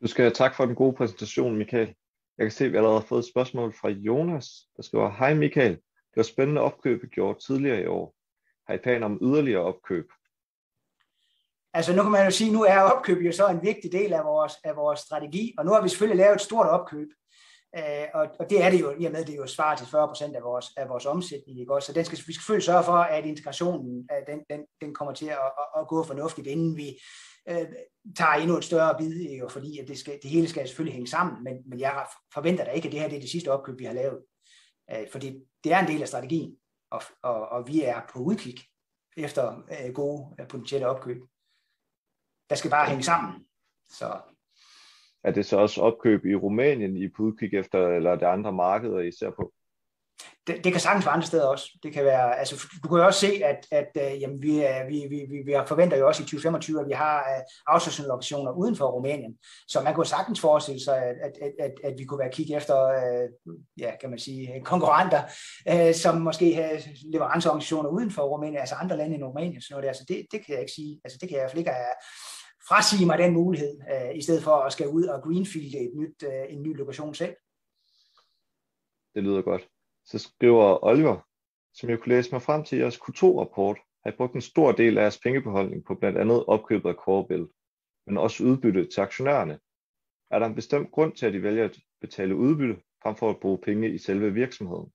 Du skal have tak for den gode præsentation, Michael. Jeg kan se, at vi allerede har fået et spørgsmål fra Jonas, der skriver, Hej Michael, det var spændende opkøb, gjort tidligere i år. Har I planer om yderligere opkøb? Altså nu kan man jo sige, nu er opkøb jo så en vigtig del af vores, af vores strategi, og nu har vi selvfølgelig lavet et stort opkøb. Øh, og, og det er det jo, i og med, det er jo svarer til 40 procent af vores, af vores omsætning. Ikke? Så den skal, vi skal selvfølgelig sørge for, at integrationen at den, den, den kommer til at, at, at gå fornuftigt, inden vi øh, tager endnu et større bid, ikke? fordi at det, skal, det hele skal selvfølgelig hænge sammen, men, men jeg forventer da ikke, at det her det er det sidste opkøb, vi har lavet. Øh, fordi det er en del af strategien, og, og, og vi er på udkig efter øh, gode øh, potentielle opkøb. Der skal bare hænge sammen. Så er det så også opkøb i Rumænien, I på udkig efter, eller er det andre markeder, I ser på? Det, det kan sagtens være andre steder også. Det kan være, altså, du kan jo også se, at, at øh, jamen, vi, vi, vi, vi, vi forventer jo også i 2025, at vi har øh, uh, outsourcing-lokationer uden for Rumænien. Så man kunne sagtens forestille sig, at, at, at, at vi kunne være kigge efter, øh, ja, kan man sige, [laughs] konkurrenter, uh, som måske har leveranceorganisationer uden for Rumænien, altså andre lande end Rumænien. Så noget der. Altså, det, det kan jeg ikke sige. Altså, det kan jeg i hvert fald ikke have frasige mig den mulighed, øh, i stedet for at skal ud og greenfield et nyt, øh, en ny lokation selv. Det lyder godt. Så skriver Oliver, som jeg kunne læse mig frem til jeres Q2-rapport, har I brugt en stor del af jeres pengebeholdning på blandt andet opkøbet af Corebill, men også udbytte til aktionærerne. Er der en bestemt grund til, at I vælger at betale udbytte, frem for at bruge penge i selve virksomheden?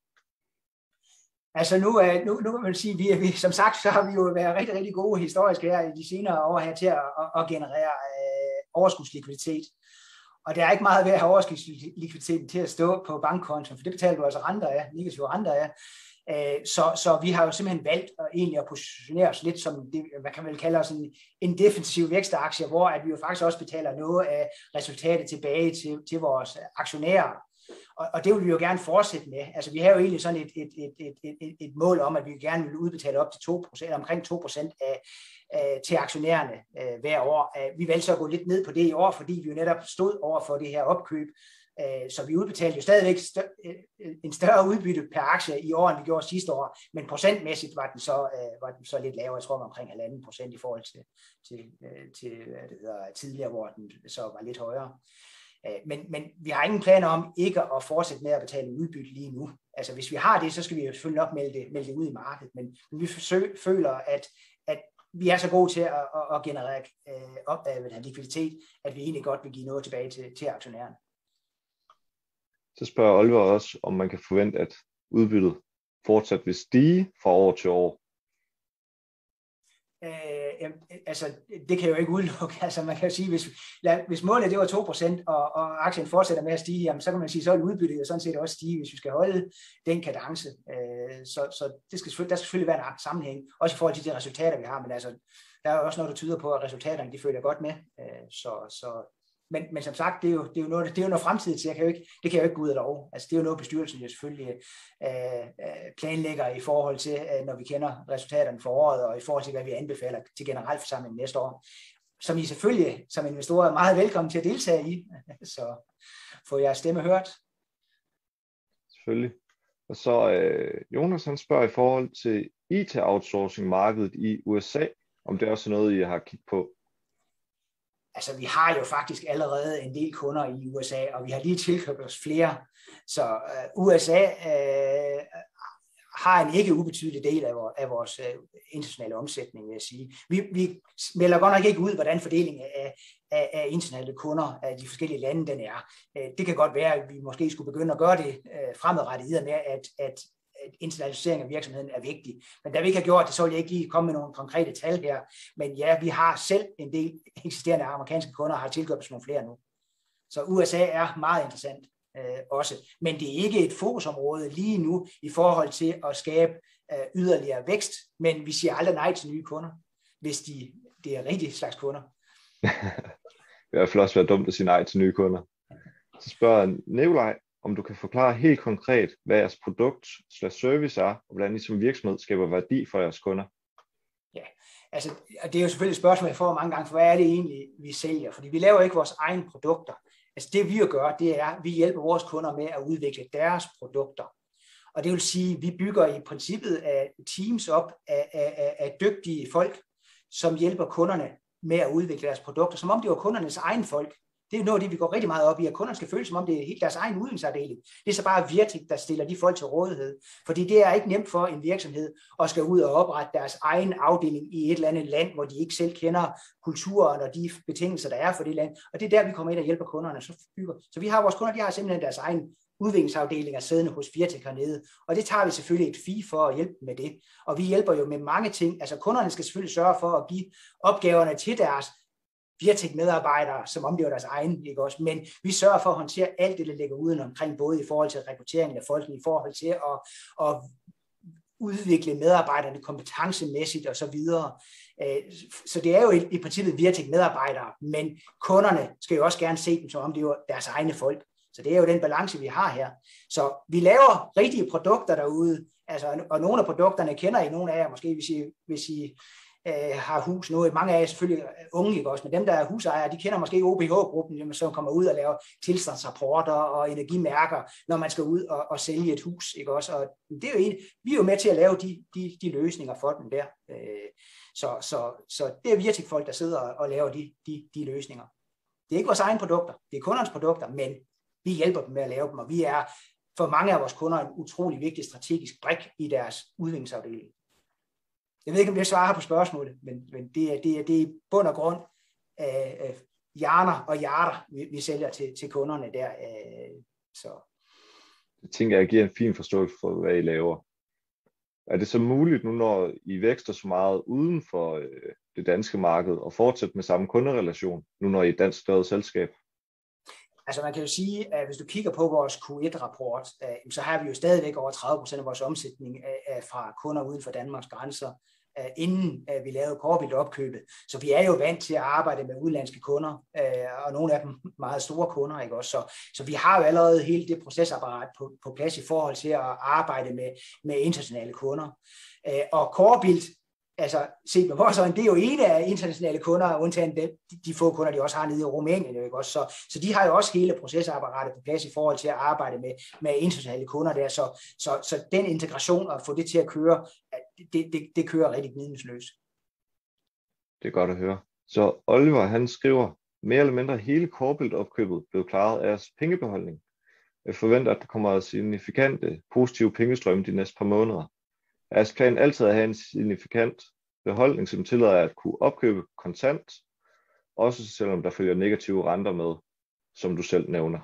Altså nu, øh, nu, nu kan man sige, vi, vi, som sagt, så har vi jo været rigtig, rigtig gode historisk her i de senere år her til at, at, at generere øh, overskudslikviditet. Og der er ikke meget ved at have overskudslikviditeten til at stå på bankkontoen, for det betaler du altså renter af, negative renter af. Øh, så, så vi har jo simpelthen valgt at, egentlig at positionere os lidt som, det, hvad kan man vel kalde os, en, en defensiv vækstaktie, hvor at vi jo faktisk også betaler noget af resultatet tilbage til, til vores aktionærer. Og, og det vil vi jo gerne fortsætte med. Altså vi har jo egentlig sådan et, et, et, et, et, et mål om, at vi gerne vil udbetale op til 2%, omkring 2% af, af, til aktionærerne uh, hver år. Uh, vi valgte så at gå lidt ned på det i år, fordi vi jo netop stod over for det her opkøb. Uh, så vi udbetalte jo stadigvæk stør, uh, en større udbytte per aktie i år, end vi gjorde sidste år, men procentmæssigt var den så, uh, var den så lidt lavere, jeg tror omkring 1,5 procent i forhold til, til, uh, til hvad det hedder, tidligere, hvor den så var lidt højere. Øh, men, men vi har ingen planer om ikke at fortsætte med at betale udbytte lige nu. Altså hvis vi har det, så skal vi jo selvfølgelig nok melde det, melde det ud i markedet, men, men vi forsøg, føler, at, at vi er så gode til at, at, at generere øh, op øh, af den likviditet, at vi egentlig godt vil give noget tilbage til, til aktionærerne. Så spørger Oliver også, om man kan forvente, at udbyttet fortsat vil stige fra år til år. Øh, øh, altså, det kan jo ikke udelukke. [laughs] Altså, man kan jo sige, hvis, lad, hvis målet det var 2%, og, og aktien fortsætter med at stige, jamen, så kan man sige, så vil udbyttet jo sådan set også stige, hvis vi skal holde den kadence. Øh, så så det skal, der skal selvfølgelig være en sammenhæng, også i forhold til de resultater, vi har, men altså, der er jo også noget, der tyder på, at resultaterne de følger godt med. Øh, så, så men, men som sagt, det er jo, det er jo noget, det er jo noget fremtid, så jeg kan jo ikke, det kan jeg jo ikke gå ud og love. Altså, det er jo noget, bestyrelsen jo selvfølgelig øh, øh, planlægger i forhold til, øh, når vi kender resultaterne for året, og i forhold til, hvad vi anbefaler til generalforsamlingen næste år. Som I selvfølgelig, som investorer, er meget velkommen til at deltage i. [laughs] Så få jeres stemme hørt. Selvfølgelig. Og så øh, Jonas han spørger i forhold til IT-outsourcing-markedet i USA, om det er også noget, I har kigget på altså vi har jo faktisk allerede en del kunder i USA, og vi har lige tilkøbt os flere. Så øh, USA øh, har en ikke ubetydelig del af, vores, af vores øh, internationale omsætning, vil jeg sige. Vi, vi melder godt nok ikke ud, hvordan fordelingen af, af, af internationale kunder af de forskellige lande den er. Øh, det kan godt være, at vi måske skulle begynde at gøre det øh, fremadrettet, i med, at, at internationalisering af virksomheden er vigtig. Men da vi ikke har gjort det, så vil jeg ikke lige komme med nogle konkrete tal her. Men ja, vi har selv en del eksisterende amerikanske kunder, og har tilkøbt nogle flere nu. Så USA er meget interessant øh, også. Men det er ikke et fokusområde lige nu i forhold til at skabe øh, yderligere vækst. Men vi siger aldrig nej til nye kunder, hvis de, det er rigtig slags kunder. [laughs] det er i hvert fald også være dumt at sige nej til nye kunder. Så spørger Nikolaj, om du kan forklare helt konkret, hvad jeres produkt slash service er, og hvordan I som virksomhed skaber værdi for jeres kunder. Ja, altså det er jo selvfølgelig et spørgsmål, jeg får mange gange, for hvad er det egentlig, vi sælger? Fordi vi laver ikke vores egne produkter. Altså det vi gør, det er, at vi hjælper vores kunder med at udvikle deres produkter. Og det vil sige, at vi bygger i princippet af teams op af, af, af dygtige folk, som hjælper kunderne med at udvikle deres produkter, som om det var kundernes egen folk. Det er noget af det, vi går rigtig meget op i, at kunderne skal føle, som om det er helt deres egen udviklingsafdeling. Det er så bare virkelig, der stiller de folk til rådighed. Fordi det er ikke nemt for en virksomhed at skal ud og oprette deres egen afdeling i et eller andet land, hvor de ikke selv kender kulturen og de betingelser, der er for det land. Og det er der, vi kommer ind og hjælper kunderne. Så, bygger. så vi har vores kunder, de har simpelthen deres egen udviklingsafdelinger siddende hos Virtek hernede. Og det tager vi selvfølgelig et fee for at hjælpe med det. Og vi hjælper jo med mange ting. Altså kunderne skal selvfølgelig sørge for at give opgaverne til deres Virtek-medarbejdere, som om det var deres egen, ikke også? Men vi sørger for at håndtere alt det, der ligger uden omkring, både i forhold til rekruttering af folk, i forhold til at, at udvikle medarbejderne kompetencemæssigt og så videre. Øh, så det er jo i princippet Virtek medarbejdere, men kunderne skal jo også gerne se dem, som om det var deres egne folk. Så det er jo den balance, vi har her. Så vi laver rigtige produkter derude, altså, og nogle af produkterne kender I, nogle af jer måske, hvis I, hvis I øh, har hus nu. Mange af jer er selvfølgelig unge, ikke også? men dem, der er husejere, de kender måske OBH-gruppen, som kommer ud og laver tilstandsrapporter og energimærker, når man skal ud og, og sælge et hus. Ikke også? Og det er jo en, vi er jo med til at lave de, de, de løsninger for dem der. Øh, så, så, så det er virkelig folk, der sidder og laver de, de, de løsninger. Det er ikke vores egne produkter, det er kundernes produkter, men vi hjælper dem med at lave dem, og vi er for mange af vores kunder en utrolig vigtig strategisk brik i deres udviklingsafdeling. Jeg ved ikke, om jeg svarer på spørgsmålet, men, men det, er, det, er, det er i bund og grund af øh, hjerner og hjerter, vi, vi sælger til, til kunderne der. Øh, så. Jeg tænker, jeg giver en fin forståelse for, hvad I laver. Er det så muligt nu, når I vækster så meget uden for øh, det danske marked, at fortsætte med samme kunderelation, nu når I er et dansk større selskab? Altså man kan jo sige, at hvis du kigger på vores Q1-rapport, øh, så har vi jo stadigvæk over 30 procent af vores omsætning fra kunder uden for Danmarks grænser øh, inden øh, vi lavede Corbilt opkøbet. Så vi er jo vant til at arbejde med udenlandske kunder, og nogle af dem meget store kunder. Ikke også? Så, så vi har jo allerede hele det procesapparat på, på plads i forhold til at arbejde med, med internationale kunder. Og Corbilt altså set med vores øjne, det er jo en af internationale kunder, undtagen de, de få kunder, de også har nede i Rumænien. Ikke også? Så, så de har jo også hele procesapparatet på plads i forhold til at arbejde med, med internationale kunder der. Så, så, så den integration og få det til at køre, det, det, det kører rigtig gnidningsløst. Det er godt at høre. Så Oliver, han skriver, mere eller mindre hele Corbilt-opkøbet blev klaret af jeres pengebeholdning. Jeg forventer, at der kommer signifikante positive pengestrømme de næste par måneder. Er jeres altid at have en signifikant beholdning, som tillader at kunne opkøbe kontant, også selvom der følger negative renter med, som du selv nævner?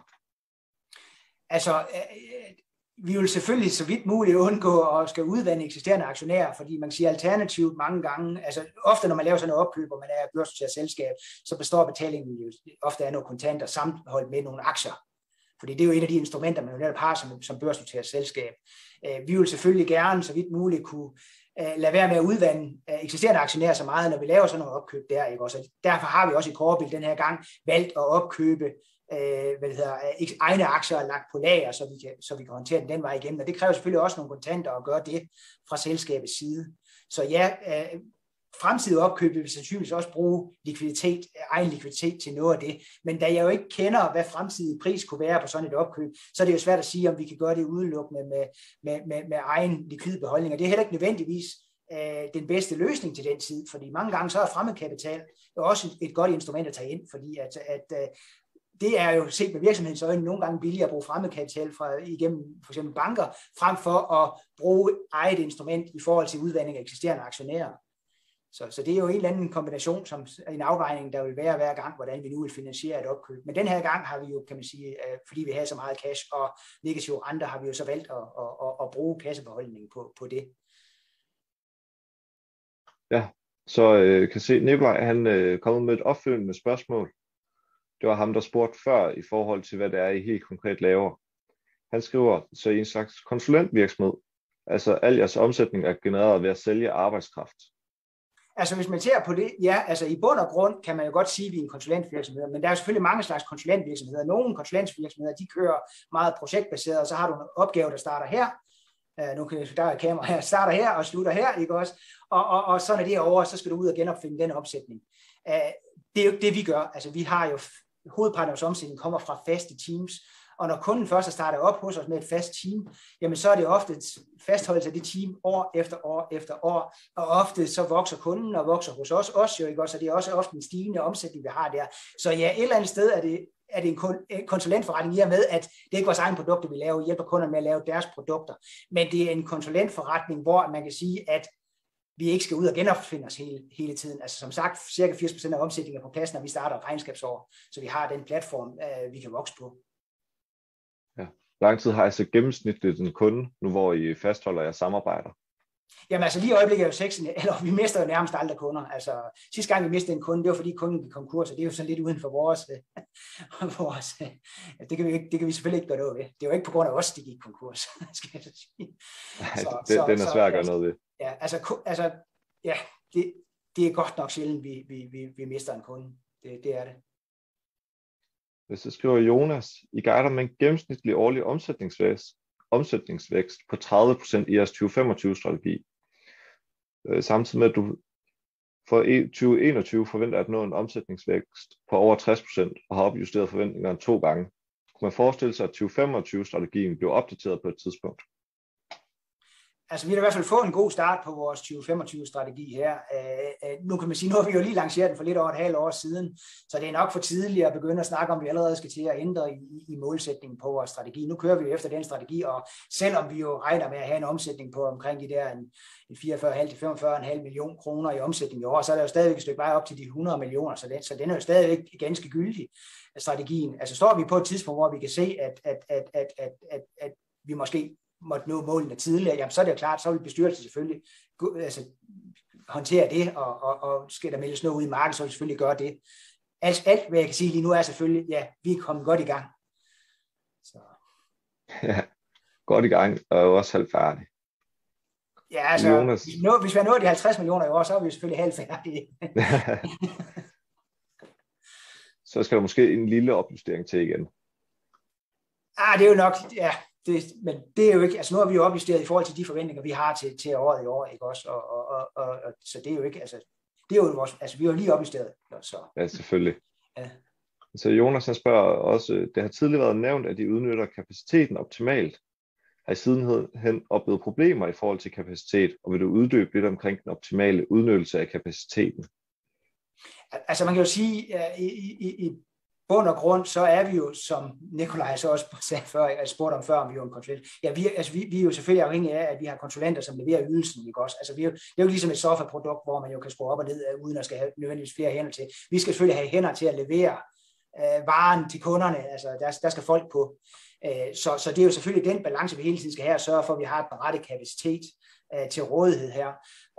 Altså, øh, øh, vi vil selvfølgelig så vidt muligt undgå at skal udvande eksisterende aktionærer, fordi man siger alternativt mange gange, altså ofte når man laver sådan et opkøb, og man er børsnoteret selskab, så består betalingen jo ofte af noget kontanter sammenholdt med nogle aktier. Fordi det er jo et af de instrumenter, man jo netop har som, som børsnoteret selskab. Øh, vi vil selvfølgelig gerne, så vidt muligt, kunne uh, lade være med at udvande øh, eksisterende aktionærer så meget, når vi laver sådan noget opkøb der. Ikke? Også, derfor har vi også i Korbil den her gang valgt at opkøbe uh, hvad det hedder, egne aktier lagt på lager, så vi, kan, så vi kan håndtere den den vej igennem. Og det kræver selvfølgelig også nogle kontanter at gøre det fra selskabets side. Så ja, uh, fremtidige opkøb vil sandsynligvis også bruge likviditet, egen likviditet til noget af det. Men da jeg jo ikke kender, hvad fremtidig pris kunne være på sådan et opkøb, så er det jo svært at sige, om vi kan gøre det udelukkende med, med, med, med egen likvid beholdning. Og det er heller ikke nødvendigvis øh, den bedste løsning til den tid, fordi mange gange så er fremmedkapital jo også et godt instrument at tage ind, fordi at, at øh, det er jo set med virksomhedens øjne nogle gange billigere at bruge fremmedkapital fra, igennem for eksempel banker, frem for at bruge eget instrument i forhold til udvandring af eksisterende aktionærer. Så, så det er jo en eller anden kombination, som en afvejning, der vil være hver gang, hvordan vi nu vil finansiere et opkøb. Men den her gang har vi jo, kan man sige, øh, fordi vi har så meget cash og negative renter, har vi jo så valgt at, at, at, at bruge kassebeholdningen på, på det. Ja, så øh, kan se, Nikolaj han øh, kommet med et opfølgende spørgsmål. Det var ham, der spurgte før i forhold til, hvad det er, I helt konkret laver. Han skriver, så I en slags konsulentvirksomhed, altså al jeres omsætning er genereret ved at sælge arbejdskraft. Altså hvis man ser på det, ja, altså i bund og grund kan man jo godt sige, at vi er en konsulentvirksomhed, men der er jo selvfølgelig mange slags konsulentvirksomheder. Nogle konsulentvirksomheder, de kører meget projektbaseret, og så har du en opgave, der starter her, uh, nu kan der er kamera her, starter her og slutter her, ikke også? Og, og, og så når det er over, så skal du ud og genopfinde den opsætning. Uh, øh, det er jo ikke det, vi gør. Altså vi har jo, hovedparten af vores omsætning kommer fra faste teams, og når kunden først har startet op hos os med et fast team, jamen så er det ofte et fastholdelse af det team år efter år efter år. Og ofte så vokser kunden og vokser hos os også jo, ikke også? Og det er også ofte en stigende omsætning, vi har der. Så ja, et eller andet sted er det, er det en konsulentforretning i og med, at det er ikke vores egen produkter, vi laver, vi hjælper kunderne med at lave deres produkter. Men det er en konsulentforretning, hvor man kan sige, at vi ikke skal ud og genopfinde os hele, hele tiden. Altså som sagt, cirka 80% af omsætningen er på plads, når vi starter regnskabsår, så vi har den platform, øh, vi kan vokse på lang tid har jeg så gennemsnitligt en kunde, nu hvor I fastholder jer samarbejder? Jamen altså lige i øjeblikket er jo seks, eller vi mister jo nærmest aldrig kunder. Altså sidste gang vi mistede en kunde, det var fordi kunden gik konkurs, og det er jo sådan lidt uden for vores, [laughs] vores det, kan vi, det kan vi selvfølgelig ikke gøre noget ved. Det jo ikke på grund af os, de gik konkurs, [laughs] skal jeg så sige. Så, det, så, den er svær at gøre noget ved. Ja, altså, altså ja, det, det er godt nok sjældent, vi, vi, vi, vi mister en kunde. Det, det er det. Så skriver Jonas, I guider med en gennemsnitlig årlig omsætningsvækst, omsætningsvækst på 30% i jeres 2025-strategi. Øh, samtidig med, at du for e-, 2021 forventer at nå en omsætningsvækst på over 60% og har opjusteret forventningerne to gange. Kunne man forestille sig, at 2025-strategien bliver opdateret på et tidspunkt? Altså vi har i hvert fald fået en god start på vores 2025-strategi her. Øh, øh, nu kan man sige, nu har vi jo lige lanceret den for lidt over et halvt år siden, så det er nok for tidligt at begynde at snakke om, at vi allerede skal til at ændre i, i målsætningen på vores strategi. Nu kører vi jo efter den strategi, og selvom vi jo regner med at have en omsætning på omkring de der en, en 44,5-45,5 millioner kroner i omsætning i år, så er der jo stadigvæk et stykke vej op til de 100 millioner, så den, så den er jo stadigvæk ganske gyldig, strategien. Altså står vi på et tidspunkt, hvor vi kan se, at, at, at, at, at, at, at vi måske måtte nå målene tidligere, jamen så er det jo klart, så vil bestyrelsen selvfølgelig altså, håndtere det, og, og, og skal der meldes noget ud i markedet, så vil vi selvfølgelig gøre det. Alt, alt, hvad jeg kan sige lige nu, er selvfølgelig, ja, vi er kommet godt i gang. Så. Ja, godt i gang, og også halvt færdig. Ja, altså, Jonas. hvis, nå, hvis vi har nået de 50 millioner i år, så er vi selvfølgelig halvt færdige. [laughs] så skal der måske en lille opjustering til igen. Ah, det er jo nok, ja, det, men det er jo ikke, altså nu har vi jo opjusteret i forhold til de forventninger, vi har til, til året i år, ikke også, og, og, og, og, og så det er jo ikke, altså, det er jo vores, altså vi har jo lige opjusteret, så. Ja, selvfølgelig. Ja. Så Jonas han spørger også, det har tidligere været nævnt, at de udnytter kapaciteten optimalt. Har I sidenhen oplevet problemer i forhold til kapacitet, og vil du uddybe lidt omkring den optimale udnyttelse af kapaciteten? Altså man kan jo sige, at i, i, i bund og grund, så er vi jo, som Nikolaj så også [laughs] sagde før, jeg spurgte om før, om vi er en konsulent. Ja, vi, altså, vi, vi er jo selvfølgelig afhængige af, at vi har konsulenter, som leverer ydelsen, ikke også? Altså, vi er jo, det er jo ligesom et softwareprodukt, hvor man jo kan skrue op og ned, øh, uden at skal have nødvendigvis flere hænder til. Vi skal selvfølgelig have hænder til at levere øh, varen til kunderne, altså der, der skal folk på. Øh, så, så det er jo selvfølgelig den balance, vi hele tiden skal have, at sørge for, at vi har et rette kapacitet øh, til rådighed her.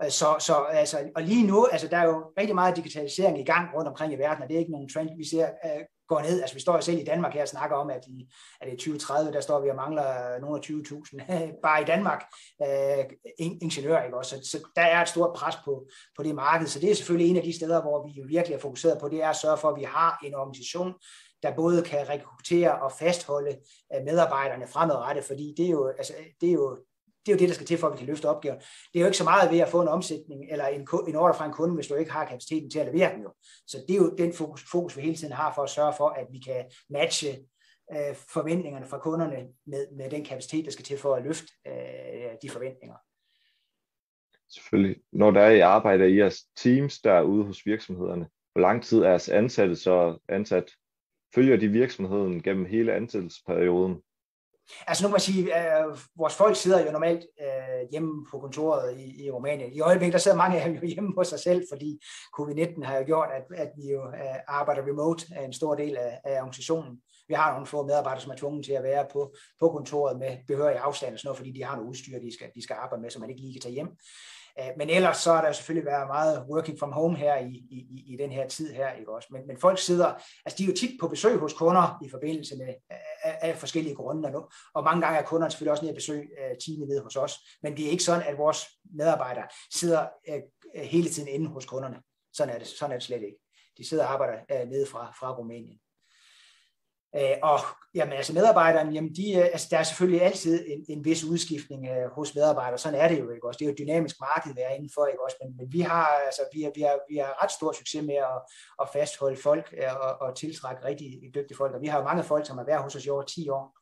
Øh, så, så altså, og lige nu, altså, der er jo rigtig meget digitalisering i gang rundt omkring i verden, og det er ikke nogen trend, vi ser øh, går ned. Altså vi står jo selv i Danmark her og snakker om, at i, at i 2030, der står vi og mangler nogle af [laughs] 20.000 bare i Danmark øh, ingeniører. Ikke? Også. Så, så der er et stort pres på, på det marked. Så det er selvfølgelig en af de steder, hvor vi jo virkelig er fokuseret på, det er at sørge for, at vi har en organisation, der både kan rekruttere og fastholde øh, medarbejderne fremadrettet, fordi det er jo, altså, det er jo det er jo det, der skal til for, at vi kan løfte opgaven. Det er jo ikke så meget ved at få en omsætning eller en, en ordre fra en kunde, hvis du ikke har kapaciteten til at levere den jo. Så det er jo den fokus, fokus vi hele tiden har for at sørge for, at vi kan matche øh, forventningerne fra kunderne med, med den kapacitet, der skal til for at løfte øh, de forventninger. Selvfølgelig. Når der er i arbejde i jeres teams, der er ude hos virksomhederne, hvor lang tid er jeres ansatte så ansat? Følger de virksomheden gennem hele ansættelsesperioden? Altså nu må jeg sige, at øh, vores folk sidder jo normalt øh, hjemme på kontoret i, i Rumænien. I øjeblikket der sidder mange af dem jo hjemme på sig selv, fordi covid-19 har jo gjort, at, at vi jo øh, arbejder remote af en stor del af, af organisationen. Vi har nogle få medarbejdere, som er tvunget til at være på, på kontoret med behørig afstand og sådan noget, fordi de har noget udstyr, de skal, de skal arbejde med, som man ikke lige kan tage hjem. Øh, men ellers så er der selvfølgelig været meget working from home her i, i, i den her tid her, ikke også? Men, men folk sidder, altså de er jo tit på besøg hos kunder i forbindelse med øh, af, forskellige grunde Og, og mange gange er kunderne selvfølgelig også nede at besøge øh, teamet nede hos os, men det er ikke sådan, at vores medarbejdere sidder øh, øh hele tiden inde hos kunderne. Sådan er det, sådan er det slet ikke. De sidder og arbejder øh, nede fra, fra Rumænien. Øh, og jamen, altså medarbejderne, jamen de, øh, altså, der er selvfølgelig altid en, en vis udskiftning øh, hos medarbejdere, sådan er det jo ikke også. Det er jo et dynamisk marked, vi er indenfor, ikke også? Men, men vi har altså vi har, vi har, vi har ret stor succes med at, at fastholde folk øh, og, og tiltrække rigtig dygtige folk. Og vi har jo mange folk, som har været hos os i over 10 år.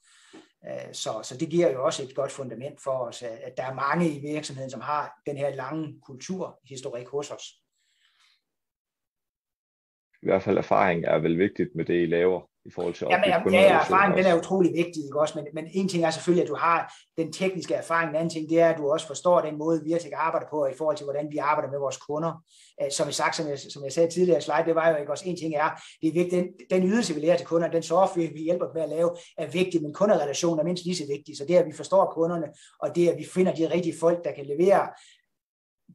Øh, så, så det giver jo også et godt fundament for os, at der er mange i virksomheden, som har den her lange kulturhistorik hos os. I hvert fald erfaring er vel vigtigt med det, I laver i forhold til Jamen, ja, ja, erfaring den er utrolig vigtig, ikke også? Men, men en ting er selvfølgelig, at du har den tekniske erfaring. En anden ting, det er, at du også forstår den måde, vi har arbejder på, i forhold til, hvordan vi arbejder med vores kunder. Øh, som jeg, sagt, som jeg, som jeg sagde tidligere i slide, det var jo ikke også en ting er, det er vigtigt, den, den ydelse, vi lærer til kunderne, den software, vi hjælper med at lave, er vigtig, men kunderelationen er mindst lige så vigtig. Så det, at vi forstår kunderne, og det, at vi finder de rigtige folk, der kan levere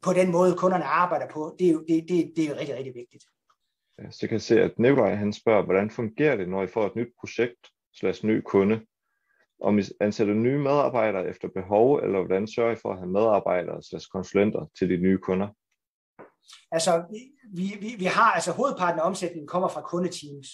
på den måde, kunderne arbejder på, det er jo, det, det, det er jo rigtig, rigtig vigtigt. Så jeg kan se, at Nikolaj han spørger, hvordan fungerer det, når I får et nyt projekt slash ny kunde? Om I ansætter nye medarbejdere efter behov, eller hvordan sørger I for at have medarbejdere slash konsulenter til de nye kunder? Altså, vi, vi, vi har, altså hovedparten af omsætningen kommer fra kundeteams.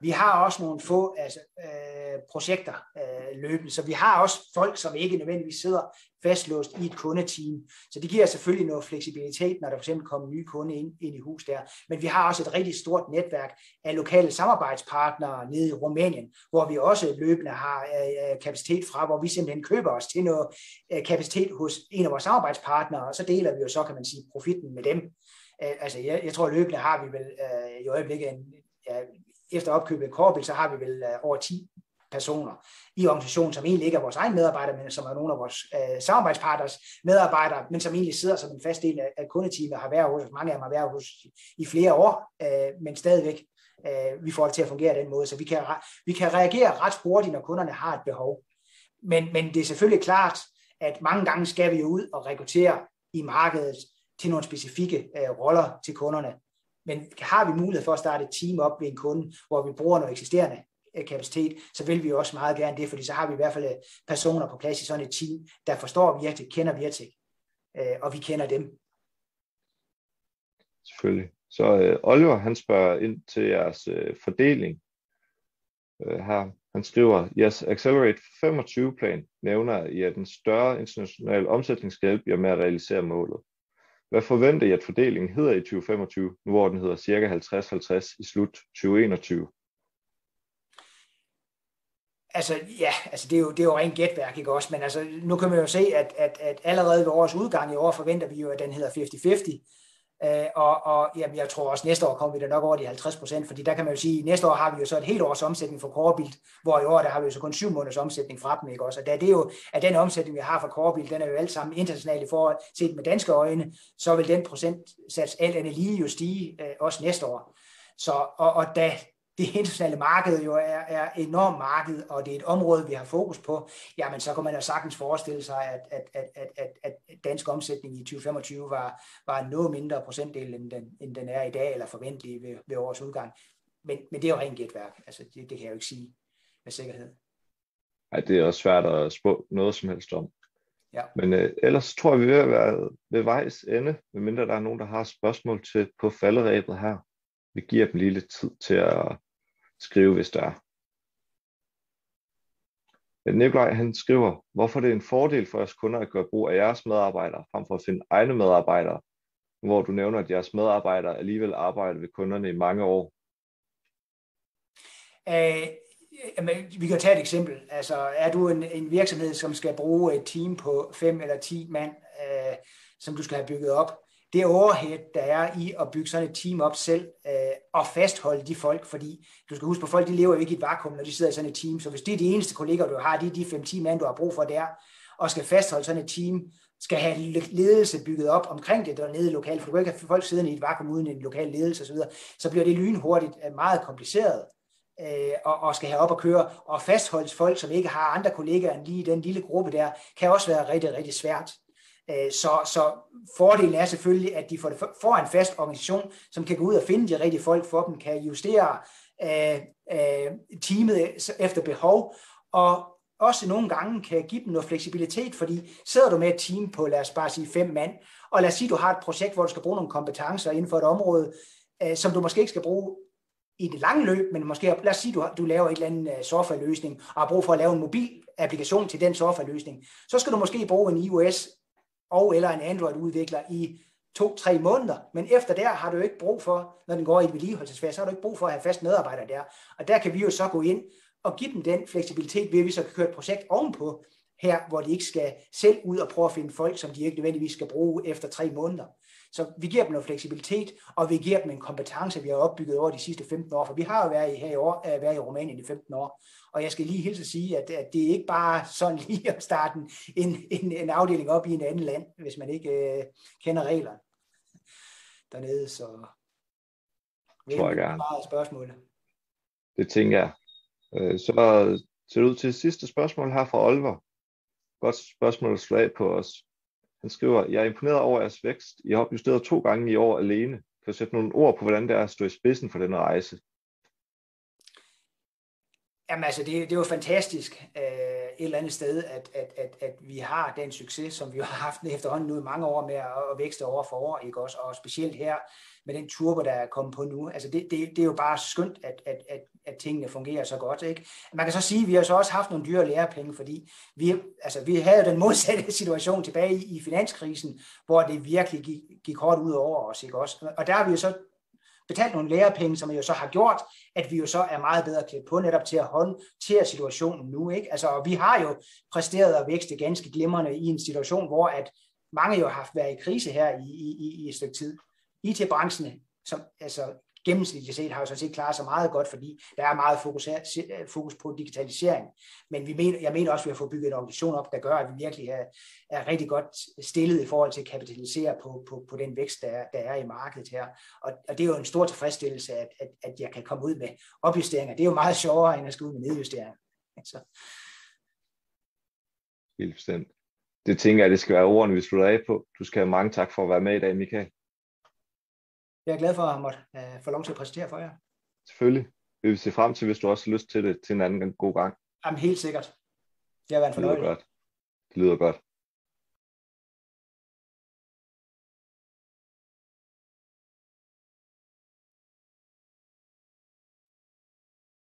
Vi har også nogle få altså, øh, projekter øh, løbende, så vi har også folk, som ikke nødvendigvis sidder fastlåst i et kundeteam. Så det giver selvfølgelig noget fleksibilitet, når der for eksempel kommer nye kunde ind, ind i hus der. Men vi har også et rigtig stort netværk af lokale samarbejdspartnere nede i Rumænien, hvor vi også løbende har øh, øh kapacitet fra, hvor vi simpelthen køber os til noget øh, kapacitet hos en af vores samarbejdspartnere, og så deler vi jo så, kan man sige, profitten med dem. Øh, altså, jeg, jeg tror løbende har vi vel øh, i øjeblikket en, ja, efter opkøbet af så har vi vel øh, over 10 personer i organisationen, som egentlig ikke er vores egne medarbejdere, men som er nogle af vores øh, samarbejdspartners medarbejdere, men som egentlig sidder som en fast del af, af kundeteamet, har været hos mange af dem har været hos i flere år, øh, men stadigvæk øh, vi får det til at fungere den måde, så vi kan, vi kan reagere ret hurtigt, når kunderne har et behov. Men, men det er selvfølgelig klart, at mange gange skal vi jo ud og rekruttere i markedet til nogle specifikke øh, roller til kunderne. Men har vi mulighed for at starte et team op ved en kunde, hvor vi bruger noget eksisterende øh, kapacitet, så vil vi også meget gerne det, fordi så har vi i hvert fald øh, personer på plads i sådan et team, der forstår virkelig, kender Virtek, øh, og vi kender dem. Selvfølgelig. Så øh, Oliver, han spørger ind til jeres øh, fordeling øh, her. Han skriver, jeres Accelerate 25-plan nævner I, at en større international omsætning skal med at realisere målet. Hvad forventer I, at fordelingen hedder i 2025, nu hvor den hedder cirka 50-50 i slut 2021? Altså, ja, altså det er jo, det er jo rent gætværk, ikke også? Men altså, nu kan man jo se, at, at, at allerede ved årets udgang i år forventer vi jo, at den hedder 50-50. Øh, og, og jamen, jeg tror også, næste år kommer vi da nok over de 50 procent, fordi der kan man jo sige, at næste år har vi jo så et helt års omsætning for Korbilt, hvor i år der har vi jo så kun syv måneders omsætning fra dem, ikke også? Og da det er jo, at den omsætning, vi har fra Korbilt, den er jo alt sammen international i forhold set med danske øjne, så vil den procentsats alt andet lige jo stige øh, også næste år. Så, og, og da det internationale marked jo er, er enormt marked, og det er et område, vi har fokus på, jamen så kan man jo sagtens forestille sig, at, at, at, at, at, at dansk omsætning i 2025 var, var noget mindre procentdel, end den, end den er i dag, eller forventelig ved, ved årets udgang. men, men det er jo rent gætværk. Altså, det, det kan jeg jo ikke sige med sikkerhed. Nej, det er også svært at spå noget som helst om. Ja. Men øh, ellers tror jeg, vi er ved ved vejs ende, medmindre der er nogen, der har spørgsmål til på falderæbet her. Vi giver dem lige lidt tid til at skrive, hvis der er. Nikolaj han skriver, hvorfor det er en fordel for jeres kunder at gøre brug af jeres medarbejdere, frem for at finde egne medarbejdere, hvor du nævner, at jeres medarbejdere alligevel arbejder ved kunderne i mange år. Æh, jamen, vi kan tage et eksempel. Altså, er du en, en virksomhed, som skal bruge et team på fem eller ti mand, øh, som du skal have bygget op, det overhead, der er i at bygge sådan et team op selv, øh, og fastholde de folk, fordi du skal huske på, folk de lever jo ikke i et vakuum, når de sidder i sådan et team, så hvis det er de eneste kolleger, du har, de er de 5-10 mand, du har brug for der, og skal fastholde sådan et team, skal have ledelse bygget op omkring det dernede lokalt, for du kan ikke have folk siddende i et vakuum uden en lokal ledelse osv., så bliver det lynhurtigt øh, meget kompliceret øh, og, og skal have op og køre, og fastholde folk, som ikke har andre kollegaer end lige den lille gruppe der, kan også være rigtig, rigtig svært. Øh, så, så fordelen er selvfølgelig, at de får en fast organisation, som kan gå ud og finde de rigtige folk for dem, kan justere øh, øh, teamet efter behov, og også nogle gange kan give dem noget fleksibilitet, fordi sidder du med et team på, lad os bare sige fem mand, og lad os sige, du har et projekt, hvor du skal bruge nogle kompetencer inden for et område, øh, som du måske ikke skal bruge i det lange løb, men måske, lad os sige, du, du laver et eller andet øh, softwareløsning, og har brug for at lave en mobil applikation til den softwareløsning, så skal du måske bruge en iOS og eller en Android-udvikler i to-tre måneder, men efter der har du ikke brug for, når den går i et vedligeholdelsesfase, så har du ikke brug for at have fast medarbejdere der. Og der kan vi jo så gå ind og give dem den fleksibilitet, ved at vi så kan køre et projekt ovenpå her, hvor de ikke skal selv ud og prøve at finde folk, som de ikke nødvendigvis skal bruge efter tre måneder. Så vi giver dem noget fleksibilitet, og vi giver dem en kompetence, vi har opbygget over de sidste 15 år, for vi har jo været i, her i, år, øh, været i Rumænien i 15 år. Og jeg skal lige hilse at sige, at, at det er ikke bare sådan [laughs] lige at starte en, en, en afdeling op i en anden land, hvis man ikke øh, kender reglerne dernede. Så tror jeg gerne. Spørgsmål. Det tænker jeg. Øh, så ser det ud til sidste spørgsmål her fra Oliver. Godt spørgsmål at slå af på os. Han skriver, jeg er imponeret over jeres vækst. Jeg har justeret to gange i år alene. Kan du sætte nogle ord på, hvordan det er at stå i spidsen for denne rejse? Jamen altså, det, det var fantastisk øh, et eller andet sted, at, at, at, at vi har den succes, som vi har haft efterhånden nu i mange år med at, at vækste over for år, ikke også? Og specielt her med den turbo, der er kommet på nu. Altså, det, det, det er jo bare skønt, at, at, at, at tingene fungerer så godt, ikke? Man kan så sige, at vi har så også haft nogle dyre lærepenge, fordi vi, altså, vi havde den [laughs] modsatte situation tilbage i, i finanskrisen, hvor det virkelig gik, gik hårdt ud over os, ikke også? Og der har vi jo så betalt nogle lærepenge, som jo så har gjort, at vi jo så er meget bedre klædt på netop til at håndtere situationen nu. Ikke? Altså, vi har jo præsteret og vækste ganske glimrende i en situation, hvor at mange jo har haft været i krise her i, i, i et stykke tid. IT-branchen, som altså gennemsnitligt set har jo sådan set klaret sig meget godt, fordi der er meget fokus, her, øh, fokus på digitalisering. Men vi mener, jeg mener også, at vi har fået bygget en organisation op, der gør, at vi virkelig er, er rigtig godt stillet i forhold til at kapitalisere på, på, på den vækst, der er, der er i markedet her. Og, og det er jo en stor tilfredsstillelse, at, at, at jeg kan komme ud med opjusteringer. Det er jo meget sjovere, end at skulle ud med nedjusteringer. [laughs] Altså. Helt bestemt. Det tænker jeg, det skal være ordene, vi slutter af på. Du skal have mange tak for at være med i dag, Michael. Jeg er glad for at måtte uh, få lov til at præsentere for jer. Selvfølgelig. Vi vil se frem til, hvis du også har lyst til det til en anden god gang. Jamen helt sikkert. Det har været en fornøjelse. Det lyder godt. Det lyder godt.